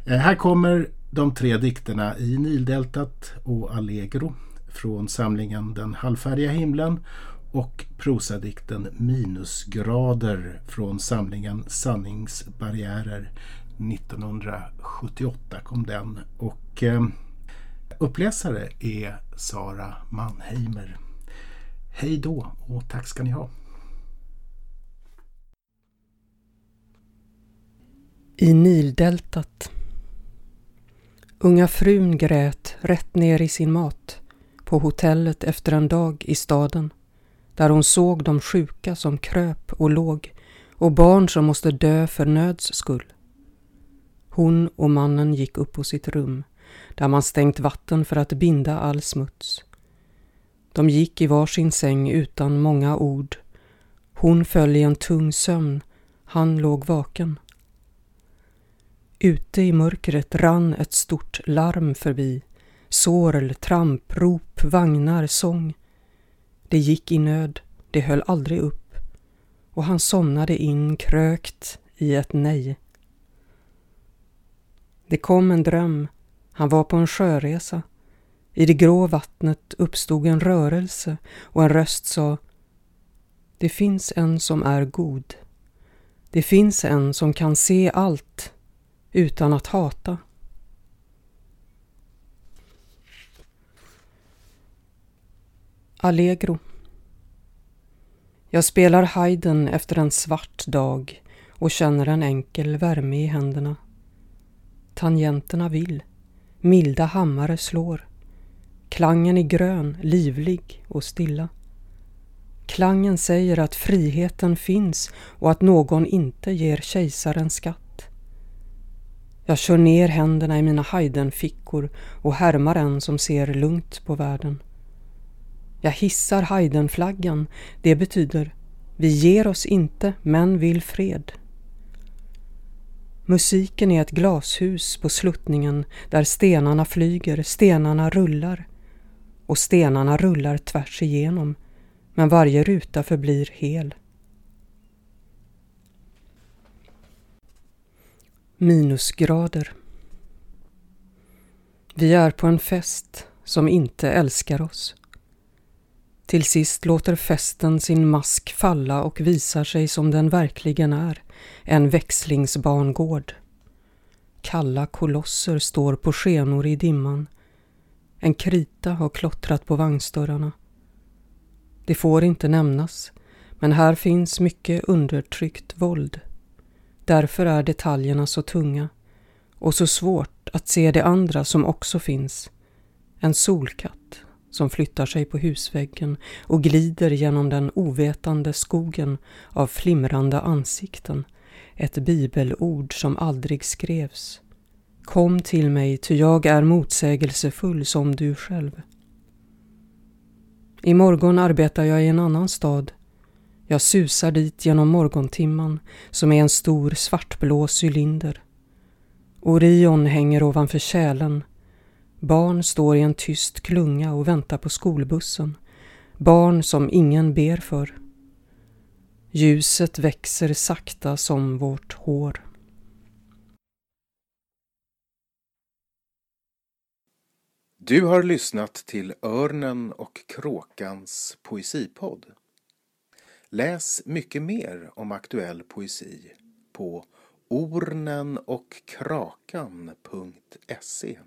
Eh, här kommer de tre dikterna i Nildeltat och Allegro från samlingen Den halvfärdiga himlen och prosadikten Minusgrader från samlingen Sanningsbarriärer 1978 kom den och eh, uppläsare är Sara Mannheimer. Hej då och tack ska ni ha. I Nildeltat Unga frun grät rätt ner i sin mat på hotellet efter en dag i staden där hon såg de sjuka som kröp och låg och barn som måste dö för nöds skull. Hon och mannen gick upp på sitt rum där man stängt vatten för att binda all smuts. De gick i varsin säng utan många ord. Hon föll i en tung sömn, han låg vaken. Ute i mörkret rann ett stort larm förbi. Sorl, tramp, rop, vagnar, sång. Det gick i nöd, det höll aldrig upp och han somnade in krökt i ett nej. Det kom en dröm. Han var på en sjöresa. I det grå vattnet uppstod en rörelse och en röst sa Det finns en som är god. Det finns en som kan se allt utan att hata. Allegro Jag spelar Haydn efter en svart dag och känner en enkel värme i händerna. Tangenterna vill, milda hammare slår. Klangen är grön, livlig och stilla. Klangen säger att friheten finns och att någon inte ger kejsaren skatt. Jag kör ner händerna i mina Haydn-fickor och härmar en som ser lugnt på världen. Jag hissar Haydn-flaggan. Det betyder vi ger oss inte men vill fred. Musiken är ett glashus på sluttningen där stenarna flyger, stenarna rullar och stenarna rullar tvärs igenom men varje ruta förblir hel. Minusgrader Vi är på en fest som inte älskar oss. Till sist låter festen sin mask falla och visar sig som den verkligen är, en växlingsbangård. Kalla kolosser står på skenor i dimman. En krita har klottrat på vagnsdörrarna. Det får inte nämnas, men här finns mycket undertryckt våld. Därför är detaljerna så tunga och så svårt att se det andra som också finns. En solkatt som flyttar sig på husväggen och glider genom den ovetande skogen av flimrande ansikten. Ett bibelord som aldrig skrevs. Kom till mig, ty jag är motsägelsefull som du själv. I morgon arbetar jag i en annan stad. Jag susar dit genom morgontimman som är en stor svartblå cylinder. Orion hänger ovanför kärlen Barn står i en tyst klunga och väntar på skolbussen. Barn som ingen ber för. Ljuset växer sakta som vårt hår. Du har lyssnat till Örnen och kråkans poesipodd. Läs mycket mer om aktuell poesi på ornenochkrakan.se